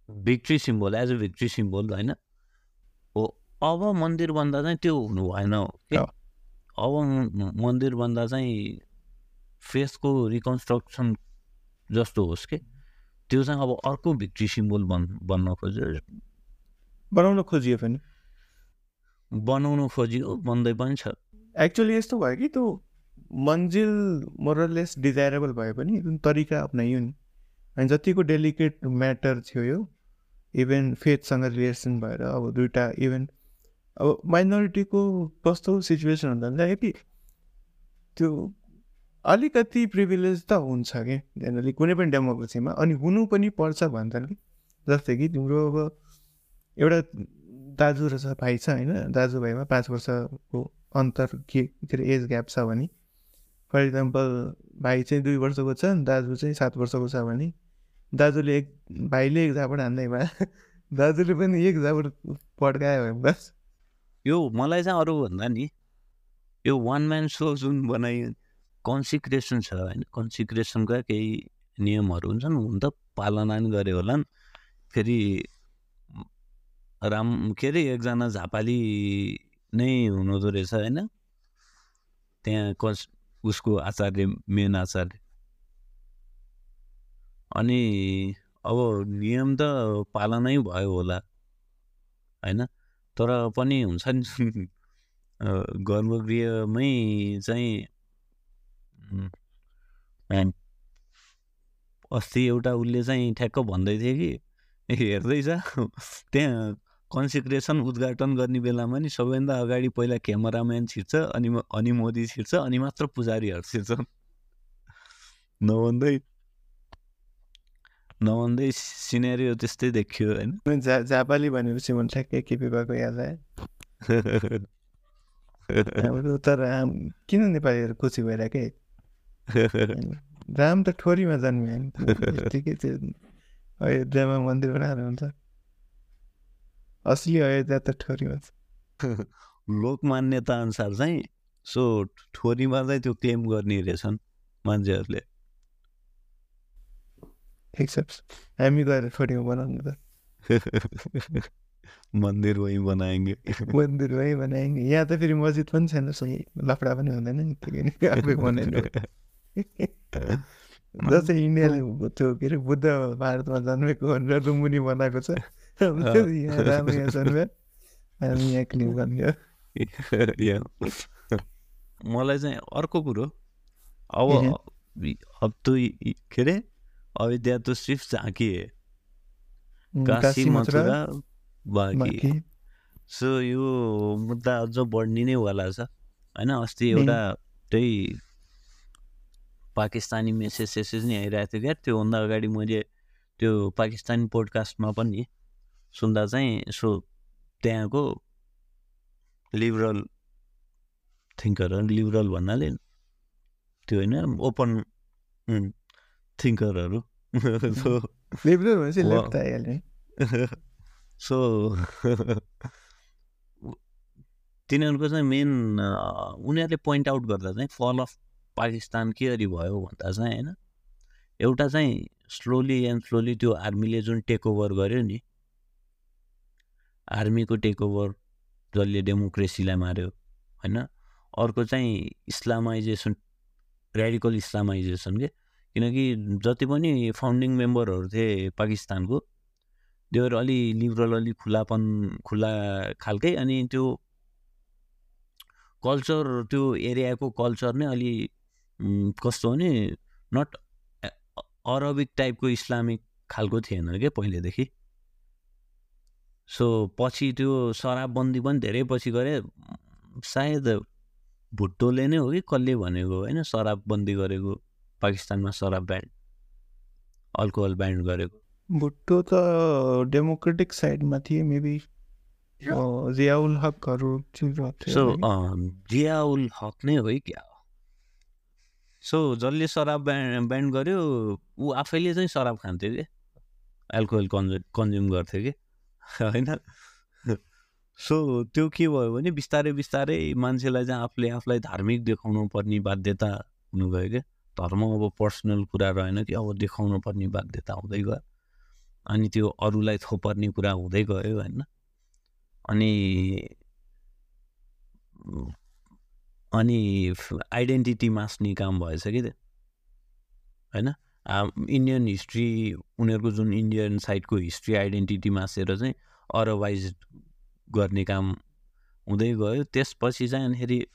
[SPEAKER 2] victory symbol as a victory symbol होइन? हो अब मन्दिर बन्दा चाहिँ त्यो हुनु भएन हो। अब मन्दिर बन्दा चाहिँ फेसको रिकन्स्ट्रक्सन जस्तो होस् कि? त्यो चाहिँ अब अर्को भिक्ट्री सिम्बल बन् बन्न खोज्यो।
[SPEAKER 1] बनाउन खोजियो पनि।
[SPEAKER 2] बनाउनु खोजियो बन्दै पनि छ।
[SPEAKER 1] एक्चुअली यस्तो भयो कि त्यो मन्जिल मोरलेस डिजायरेबल भए पनि जुन तरिका अप्नाइयो नि। अनि जतिको डेलिकेट म्याटर थियो यो इभेन फेथसँग रिलेसन भएर अब दुइटा इभेन अब माइनोरिटीको कस्तो सिचुएसन हुन्छ भने कि त्यो अलिकति प्रिभिलेज त हुन्छ कि जेनरली कुनै पनि डेमोक्रेसीमा अनि हुनु पनि पर्छ भन्छन् कि जस्तै कि तिम्रो अब एउटा दाजु रहेछ भाइ छ होइन दाजुभाइमा पाँच वर्षको अन्तर के के अरे एज ग्याप छ भने फर इक्जाम्पल भाइ चाहिँ दुई वर्षको छ दाजु चाहिँ सात वर्षको छ भने दाजुले एक भाइले एक झापड हान्दैमा दाजुले पनि एक झापड पड्कायो भने बस।
[SPEAKER 2] यो मलाई चाहिँ अरू भन्दा नि यो वान म्यान सो जुन बनाइयो कन्सिक्रेसन छ होइन कन्सिक्रेसनका केही नियमहरू हुन्छन् हुन त पालना नि गरे होला फेरि राम के अरे एकजना झापाली नै हुनुहुँदो रहेछ होइन त्यहाँ कस उसको आचार्य मेन आचार्य अनि अब नियम त पालनै भयो होला होइन तर पनि हुन्छ नि गर्भगृहमै चाहिँ अस्ति एउटा उसले चाहिँ ठ्याक्क भन्दै थियो कि हेर्दैछ त्यहाँ कन्सिक्रेसन उद्घाटन गर्ने बेलामा नि सबैभन्दा अगाडि पहिला क्यामराम्यान छिर्छ अनि अनि मोदी छिर्छ अनि मात्र पुजारीहरू छिर्छन् नभन्दै नभन्दै सिनेरियो त्यस्तै देखियो होइन।
[SPEAKER 1] झा झापाली भनेपछि मन ठ्याक्कै केपी भएको याद आयो। तर हाम किन नेपालीहरू खुसी भइरहेकै? राम त ठोरीमा जन्मियो होइन। यत्तिकै त्यो अयोध्यामा मन्दिर बनाएर हुन्छ। असली अयोध्या त ठोरीमा छ
[SPEAKER 2] लोक मान्यता अनुसार चाहिँ सो ठोरीमा चाहिँ त्यो क्लेम गर्ने रहेछन् मान्छेहरूले।
[SPEAKER 1] ठिक छ हामी गएर ठोरीमा बनाउनु त।
[SPEAKER 2] मन्दिर वहीँ बनाएंगे।
[SPEAKER 1] मन्दिर है बनाएंगे। यहाँ त फेरि मस्जिद पनि छैन सही लफडा पनि हुँदैन नि आफै बनाइनु जस्तै इन्डियाले त्यो के अरे बुद्ध भारतमा जन्मेको भनेर रुमुनी बनाएको छ। हामी यहाँ क्लिप गर्ने।
[SPEAKER 2] मलाई चाहिँ अर्को कुरो अब। अब तो के अरे अयोध्या तो सिर्फ झाँकी है काशी
[SPEAKER 1] मथुरा
[SPEAKER 2] बाँकी सो यो मुद्दा अझ बढ्ने नै वाला छ होइन अस्ति। एउटा त्यही पाकिस्तानी मेसेज सेसेज नि आइरहेको थियो क्या त्योभन्दा अगाडि मैले त्यो पाकिस्तानी पोडकास्टमा पनि सुन्दा चाहिँ सो त्यहाँको लिबरल थिङ्करहरू लिबरल भन्नाले त्यो होइन ओपन थिङ्करहरू। सो तिनीहरूको चाहिँ मेन उनीहरूले पोइन्ट आउट गर्दा चाहिँ फल अफ पाकिस्तान के गरी भयो भन्दा चाहिँ होइन एउटा चाहिँ स्लोली एन्ड स्लोली त्यो आर्मीले जुन टेक ओभर गर्यो नि आर्मीको टेक ओभर जसले डेमोक्रेसीलाई मार्यो होइन? अर्को चाहिँ इस्लामाइजेसन रेडिकल इस्लामाइजेसन के? किनकि जति पनि फाउन्डिङ मेम्बरहरू थिए पाकिस्तानको देवर अलि लिबरल अलि खुलापन खुला खालकै अनि त्यो कल्चर त्यो एरियाको कल्चर नै अलि कस्तो भने नट अरबिक टाइपको इस्लामिक खालको थिएन क्या पहिलेदेखि? सो पछि त्यो शराबबन्दी पनि धेरै पछि गरे सायद भुट्टोले नै हो कि कसले भनेको होइन? शराबबन्दी गरेको पाकिस्तानमा शराब ब्यान्ड अल्कोहल ब्यान्ड गरेको।
[SPEAKER 1] भुट्टो त डेमोक्रेटिक साइडमा थिए मेबी जियाउल हकहरू
[SPEAKER 2] सो? जियाउल हक नै हो है क्या सो जसले शराब ब्यान्ड ब्यान्ड गर्यो ऊ आफैले चाहिँ शराब खान्थ्यो कि? एल्कोहल कन्जु कन्ज्युम गर्थ्यो कि? होइन? सो त्यो के भयो भने बिस्तारै बिस्तारै मान्छेलाई चाहिँ आफूले आफूलाई धार्मिक देखाउनु पर्ने बाध्यता हुनु गयो क्या। धर्म अब पर्सनल कुरा रहेन कि अब देखाउनु पर्ने बाध्यता हुँदै गयो। अनि त्यो अरूलाई थोपर्ने कुरा हुँदै गयो होइन। अनि अनि आइडेन्टिटी मास्ने काम भएछ कि त्यो? होइन? इन्डियन हिस्ट्री उनीहरूको जुन इन्डियन साइडको हिस्ट्री आइडेन्टिटी मासेर चाहिँ अरवाइज गर्ने काम हुँदै गयो। त्यसपछि चाहिँ अनिखेरि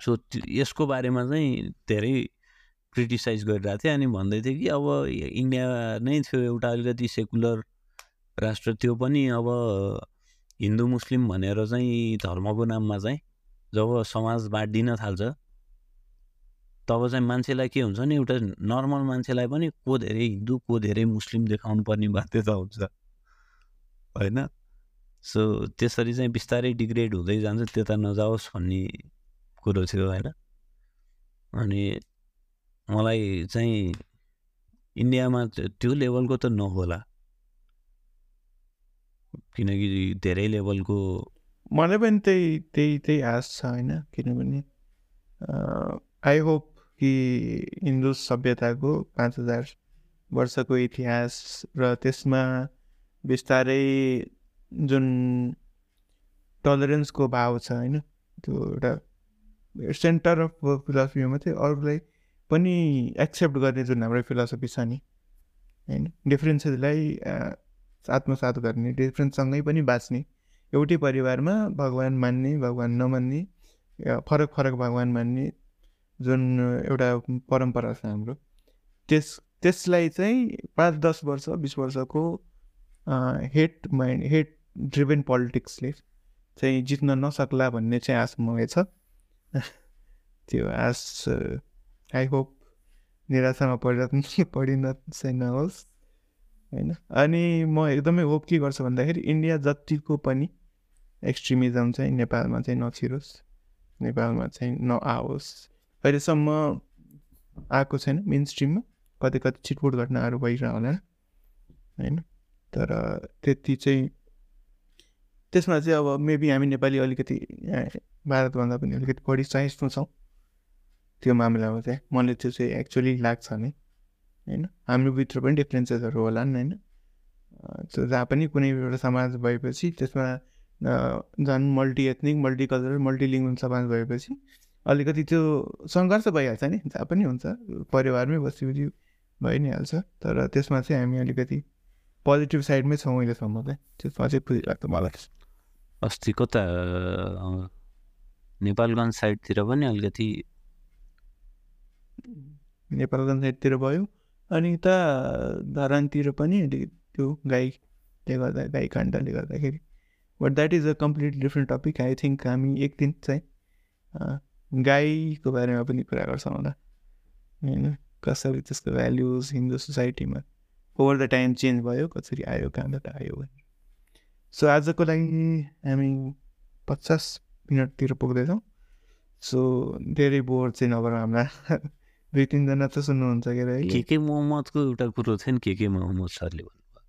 [SPEAKER 2] सो यसको बारेमा चाहिँ धेरै क्रिटिसाइज गरिरहेको थिएँ अनि भन्दै थिएँ कि अब इन्डिया नै थियो एउटा अलिकति सेकुलर राष्ट्र त्यो पनि अब हिन्दू मुस्लिम भनेर चाहिँ धर्मको नाममा चाहिँ जब समाज बाँडिन थाल्छ तब चाहिँ मान्छेलाई के हुन्छ नि एउटा नर्मल मान्छेलाई पनि को धेरै हिन्दू को धेरै मुस्लिम देखाउनु पर्ने बाध्यता हुन्छ। होइन? सो त्यसरी चाहिँ बिस्तारै डिग्रेड हुँदै जान्छ त्यता नजाओस् भन्ने कुरो थियो होइन? अनि मलाई चाहिँ इन्डियामा त्यो लेभलको त नहोला। किनकि धेरै लेभलको
[SPEAKER 1] मलाई पनि त्यही त्यही त्यही आश छ होइन? किनभने आई होप कि हिन्दू सभ्यताको पाँच हजार वर्षको इतिहास र त्यसमा बिस्तारै जुन टलरेन्सको भाव छ होइन? त्यो एउटा सेन्टर अफ फिलोसफीमा चाहिँ अरूलाई पनि एक्सेप्ट गर्ने जुन हाम्रो फिलोसफी छ नि होइन? डिफ्रेन्सेसलाई आत्मसात गर्ने डिफ्रेन्ससँगै पनि बाँच्ने एउटै परिवारमा भगवान् मान्ने भगवान् नमान्ने फरक फरक भगवान् मान्ने जुन एउटा परम्परा छ हाम्रो त्यस त्यसलाई चाहिँ पाँच दस वर्ष बिस वर्षको हेट माइन्ड हेट ड्रिभन पोलिटिक्सले चाहिँ जित्न नसक्ला भन्ने चाहिँ आश मलाई छ। त्यो आश आई होप निराशामा परिरहनु पढिन चाहिँ नहोस् होइन? अनि म एकदमै होप के गर्छु भन्दाखेरि इन्डिया जतिको पनि एक्सट्रिमिजम चाहिँ नेपालमा चाहिँ नछिरोस् नेपालमा चाहिँ नआओस्। अहिलेसम्म आएको छैन मेन स्ट्रिममा कति कति छिटफुट घटनाहरू भइरह होला। होइन? तर त्यति चाहिँ त्यसमा चाहिँ अब मेबी हामी नेपाली अलिकति भारतभन्दा पनि अलिकति बढी सहिष्णु छौँ। त्यो मामिलामा चाहिँ मलाई त्यो चाहिँ एक्चुली लाग्छ नि। होइन? हामीभित्र पनि डिफ्रेन्सेसहरू होला नि होइन त्यो जहाँ पनि कुनै एउटा समाज भएपछि त्यसमा झन् मल्टी एथनिक मल्टिकल्चरल मल्टिलिङ्गल समाज भएपछि अलिकति त्यो सङ्घर्ष भइहाल्छ नि जहाँ पनि हुन्छ। परिवारमै बसेपछि भइ नै हाल्छ तर त्यसमा चाहिँ हामी अलिकति पोजिटिभ साइडमै छौँ अहिलेसम्म चाहिँ। त्यसमा चाहिँ खुसी लाग्छ मलाई।
[SPEAKER 2] अस्ति कता नेपालगञ्ज साइडतिर पनि अलिकति
[SPEAKER 1] नेपालगञ्ज साइडतिर भयो। अनि यता धरानतिर पनि अलिकति त्यो गाईले गर्दा गाई काण्डले गर्दाखेरि। But that is a complete different topic I think हामी एक दिन चाहिँ गाईको बारेमा पनि कुरा गर्छौँ होला। होइन? कसरी त्यसको भ्याल्युज हिन्दू सोसाइटीमा ओभर द टाइम चेन्ज भयो कसरी आयो कहाँबाट आयो भनेर। सो आजको लागि हामी पचास मिनटतिर पुग्दैछौँ। सो धेरै बोर चाहिँ नगर हाम्रा। दुई तिनजना त सुन्नुहुन्छ के अरे
[SPEAKER 2] के के मोहम्मदको एउटा कुरो थियो नि के के मोहम्मद सरले भन्नुभयो।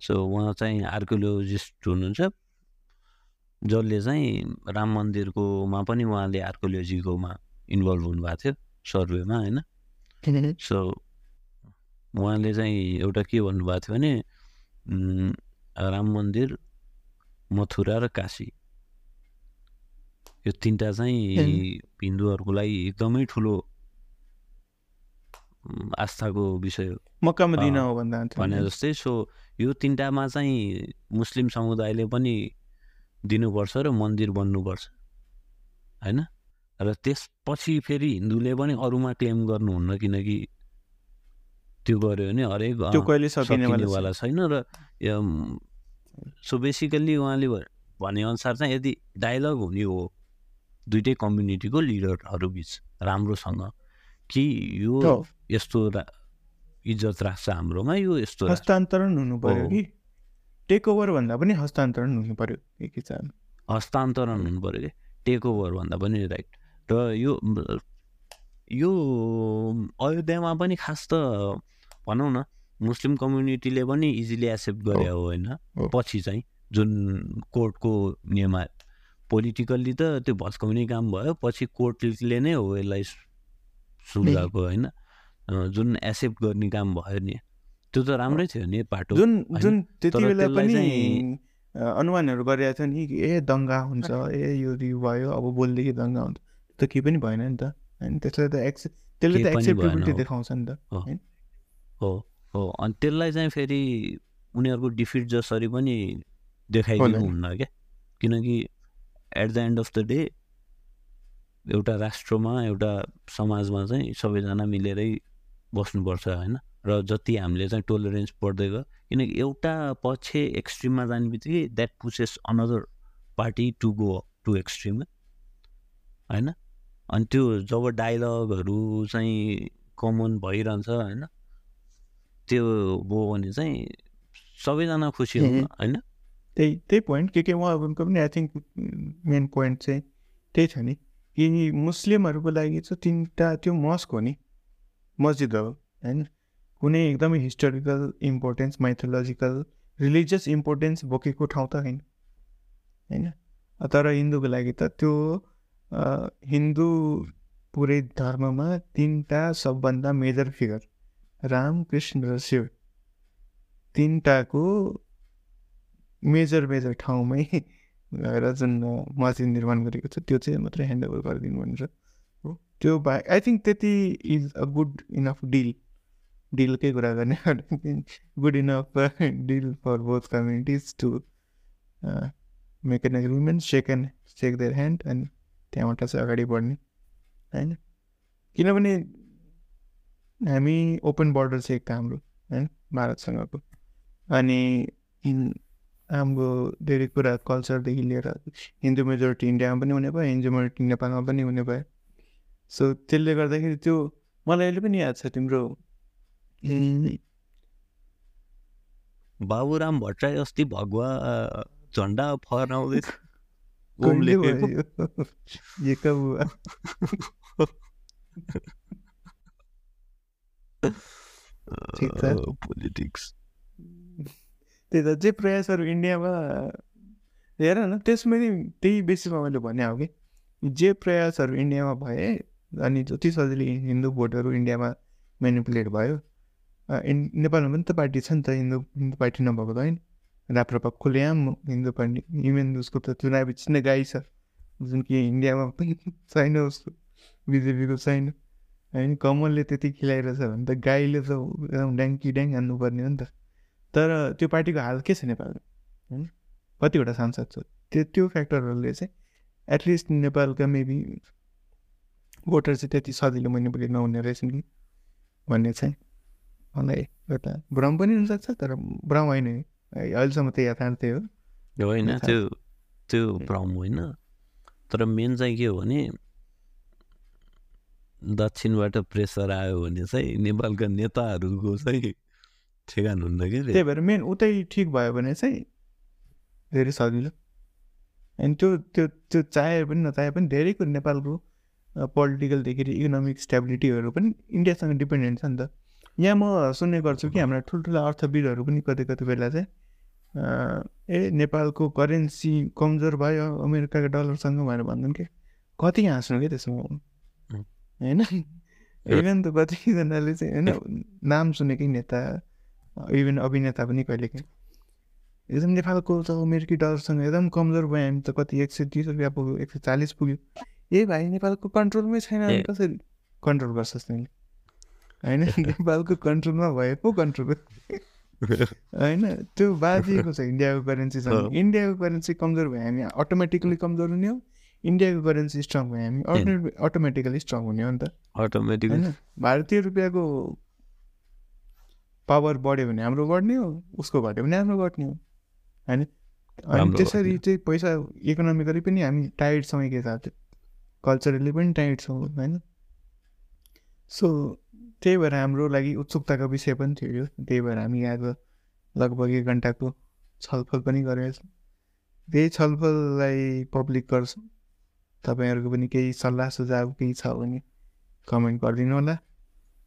[SPEAKER 2] सो उहाँ चाहिँ आर्कोलोजिस्ट हुनुहुन्छ। जसले चाहिँ राम मन्दिरकोमा पनि उहाँले आर्कोलोजीकोमा इन्भल्भ हुनुभएको थियो सर्वेमा होइन? सो उहाँले चाहिँ एउटा के भन्नुभएको थियो भने राम मन्दिर मथुरा र काशी। यो तिनवटा चाहिँ हिन्दूहरूको लागि एकदमै ठुलो आस्थाको विषय
[SPEAKER 1] मक्का मदिना हो भन्दा
[SPEAKER 2] भने जस्तै सो यो तिनवटामा चाहिँ मुस्लिम समुदायले पनि दिनुपर्छ र मन्दिर बन्नुपर्छ। होइन? र त्यसपछि फेरि हिन्दूले पनि अरूमा क्लेम गर्नुहुन्न किनकि त्यो गऱ्यो भने हरेक
[SPEAKER 1] त्यो कहिले
[SPEAKER 2] सकिनेवाला छैन र सो बेसिकल्ली उहाँले भनेअनुसार चाहिँ यदि डायलग हुने हो दुइटै कम्युनिटीको लिडरहरू बिच राम्रोसँग कि यो यस्तो इज्जत राख्छ हाम्रोमा यो यस्तो
[SPEAKER 1] हस्तान्तरण हुनु पऱ्यो कि? टेक ओभर भन्दा पनि हस्तान्तरण हुनु पऱ्यो एक
[SPEAKER 2] हस्तान्तरण हुनु पऱ्यो कि? टेक ओभर भन्दा पनि राइट र यो यो अयोध्यामा पनि खास त भनौँ न मुस्लिम कम्युनिटीले पनि इजिली एक्सेप्ट गरे हो। होइन? पछि चाहिँ जुन कोर्टको नियम पोलिटिकल्ली त त्यो भत्काउने काम भयो पछि कोर्टले नै हो यसलाई सुल्झाएको होइन? जुन एक्सेप्ट गर्ने काम भयो नि। त्यो त राम्रै थियो नि पाटो।
[SPEAKER 1] जुन? जुन त्यति
[SPEAKER 2] तर
[SPEAKER 1] बेला
[SPEAKER 2] त्यसलाई
[SPEAKER 1] पनि अनुमानहरू गरिरहेको थियो नि कि ए दङ्गा हुन्छ ए यो भयो अब बोलदेखि दङ्गा हुन्छ। त्यो केही पनि भएन नि त। होइन? त्यसले त एक्सेप्ट त्यसले त एक्सेप्टेबिलिटी। देखाउँछ नि त।
[SPEAKER 2] हो। हो अनि त्यसलाई चाहिँ फेरि उनीहरूको डिफिट जसरी पनि देखाइदिनु। हुन्न क्या। किनकि at the end of the day एउटा राष्ट्रमा एउटा समाजमा चाहिँ सबैजना मिलेरै बस्नुपर्छ होइन? र जति हामीले चाहिँ टोलरेन्स बढ्दै गयो किनकि एउटा पक्ष एक्सट्रिममा जाने बित्तिकै that pushes another party to go to extreme होइन? अनि त्यो जब डायलगहरू चाहिँ कमन भइरहन्छ होइन? त्यो भयो भने चाहिँ सबैजना खुसी हुन्
[SPEAKER 1] ए।
[SPEAKER 2] होइन?
[SPEAKER 1] त्यही त्यही पोइन्ट के के उहाँहरूको पनि आई थिङ्क मेन पोइन्ट चाहिँ त्यही छ नि कि मुस्लिमहरूको लागि चाहिँ तिनवटा त्यो मस्क हो नि। मस्जिद हो होइन? कुनै एकदमै historical importance mythological religious importance बोकेको ठाउँ त होइन। होइन? तर हिन्दूको लागि त त्यो हिन्दू पुरै धर्ममा तिनवटा सबभन्दा मेजर फिगर राम कृष्ण र शिव। तिनवटाको मेजर मेजर ठाउँमै गएर जुन मस्जिद निर्माण गरेको छ त्यो चाहिँ मात्रै ह्यान्डओभर गरिदिनु भनेर हो। त्यो बाहेक आई थिङ्क त्यति is a good enough deal डिलकै कुरा गर्ने good enough deal for both communities to make an agreement shake and shake their hand अनि त्यहाँबाट चाहिँ अगाडि बढ्ने। होइन? किनभने हामी ओपन बोर्डर छ एक हाम्रो होइन? भारतसँगको। अनि हाम्रो धेरै कुरा कल्चरदेखि लिएर हिन्दू मेजोरिटी इन्डियामा पनि हुने भयो हिन्दू मेजोरिटी नेपालमा पनि हुने भयो। सो त्यसले गर्दाखेरि त्यो मलाई अहिले पनि याद छ तिम्रो
[SPEAKER 2] बाबुराम भट्टराई अस्ति भगवा झन्डा फहराउँदै ओम
[SPEAKER 1] कहिले
[SPEAKER 2] लेखेको
[SPEAKER 1] भयो? ये कब हुआ? ठिक छ।
[SPEAKER 2] पोलिटिक्स
[SPEAKER 1] त्यही त जे प्रयासहरू इन्डियामा हेर न त्यसमा त्यही बेसिसमा मैले भने हो कि जे प्रयासहरू इन्डियामा भए अनि जति सजिलै हिन्दू भोटहरू इन्डियामा मेनिपुलेट भयो नेपालमा पनि त पार्टी छ नि त हिन्दू हिन्दू पार्टी नभएको त होइन। राप्रपा खुलेआम हिन्दू पार्टी इभन उसको त चुनावी चिन्ह गाई छ। जुन कि इन्डियामा पनि छैन उसको बिजेपीको छैन। होइन कमलले त्यति खिलाइरहेछ भने त गाईले त एकदम ड्याङ्की ड्याङ हान्नुपर्ने हो नि त। तर त्यो पार्टीको हाल के छ नेपालमा? होइन कतिवटा सांसद छ। त्यो त्यो फ्याक्टरहरूले चाहिँ एटलिस्ट नेपालका मेबी भोटर चाहिँ त्यति सजिलो मेनिपुलेट नहुने रहेछन् कि भन्ने चाहिँ मलाई एउटा भ्रम पनि हुनसक्छ तर भ्रम होइन है। अहिलेसम्म त यथार्थै हो
[SPEAKER 2] होइन त्यो त्यो भ्रम होइन। तर मेन चाहिँ के हो भने दक्षिणबाट प्रेसर आयो भने चाहिँ नेपालका नेताहरूको चाहिँ ठेगान हुन्न कि।
[SPEAKER 1] त्यही भएर मेन उतै ठिक भयो भने चाहिँ धेरै सजिलो। अनि त्यो त्यो त्यो चाहे पनि नचाहे पनि धेरै कुरो नेपालको पोलिटिकलदेखि इकोनोमिक स्टेबिलिटीहरू पनि इन्डियासँग डिपेन्डेन्ट छ नि त। यहाँ म सुन्ने गर्छु कि हाम्रा ठुल्ठुला अर्थविदहरू पनि कति कति बेला चाहिँ ए नेपालको करेन्सी कमजोर भयो अमेरिकाको डलरसँग भनेर भन्छन् कि? कति हाँस्नु कि त्यसमा होइन? इभन त कतिजनाले चाहिँ होइन नाम सुनेकै नेता इभन अभिनेता पनि कहिलेकाहीँ एकदम नेपालको त अमेरिकी डलरसँग एकदम कमजोर भयो हामी त कति एक सय तिस रुपियाँ पुग्यो एक सय चालिस पुग्यो। ए भाइ नेपालको कन्ट्रोलमै छैन। कसरी कन्ट्रोल गर्छस् तिमीले? होइन? नेपालको कन्ट्रोलमा भए पो कन्ट्रोल होइन? त्यो बाजिएको छ इन्डियाको करेन्सीसँग। इन्डियाको करेन्सी कमजोर भयो हामी अटोमेटिकली कमजोर हुने हो। इन्डियाको करेन्सी स्ट्रङ भयो हामी अटो अटोमेटिकली स्ट्रङ हुने हो नि त।
[SPEAKER 2] अटोमेटिकली
[SPEAKER 1] होइन? भारतीय रुपियाँको पावर बढ्यो भने हाम्रो बढ्ने हो उसको घट्यो भने हाम्रो घट्ने हो। होइन? अनि त्यसरी। चाहिँ पैसा इकोनोमिकली पनि हामी टाइट छौँ के साथ कल्चरली पनि टाइट छौँ होइन? सो त्यही भएर हाम्रो लागि उत्सुकताको विषय पनि थियो यो। त्यही भएर हामी आज लगभग एक घन्टाको छलफल पनि गरेका छौँ। त्यही छलफललाई पब्लिक गर्छौँ। तपाईँहरूको पनि केही सल्लाह सुझाव केही छ भने कमेन्ट गरिदिनु होला।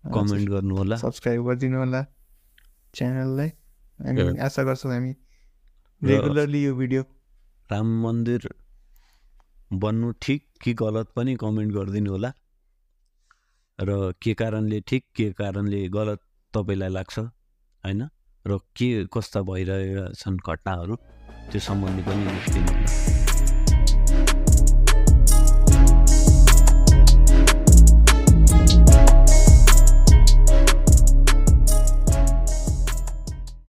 [SPEAKER 2] कमेन्ट गर्नु होला।
[SPEAKER 1] सब्सक्राइब गरिदिनु होला च्यानललाई।
[SPEAKER 2] ए।
[SPEAKER 1] आशा गर्छौँ हामी रेगुलरली यो भिडियो
[SPEAKER 2] राम मन्दिर बन्नु ठिक कि गलत पनि कमेन्ट गरिदिनु होला। र के कारणले ठिक के कारणले गलत तपाईँलाई लाग्छ होइन? र के कस्ता भइरहेका छन् घटनाहरू त्यो सम्बन्धी पनि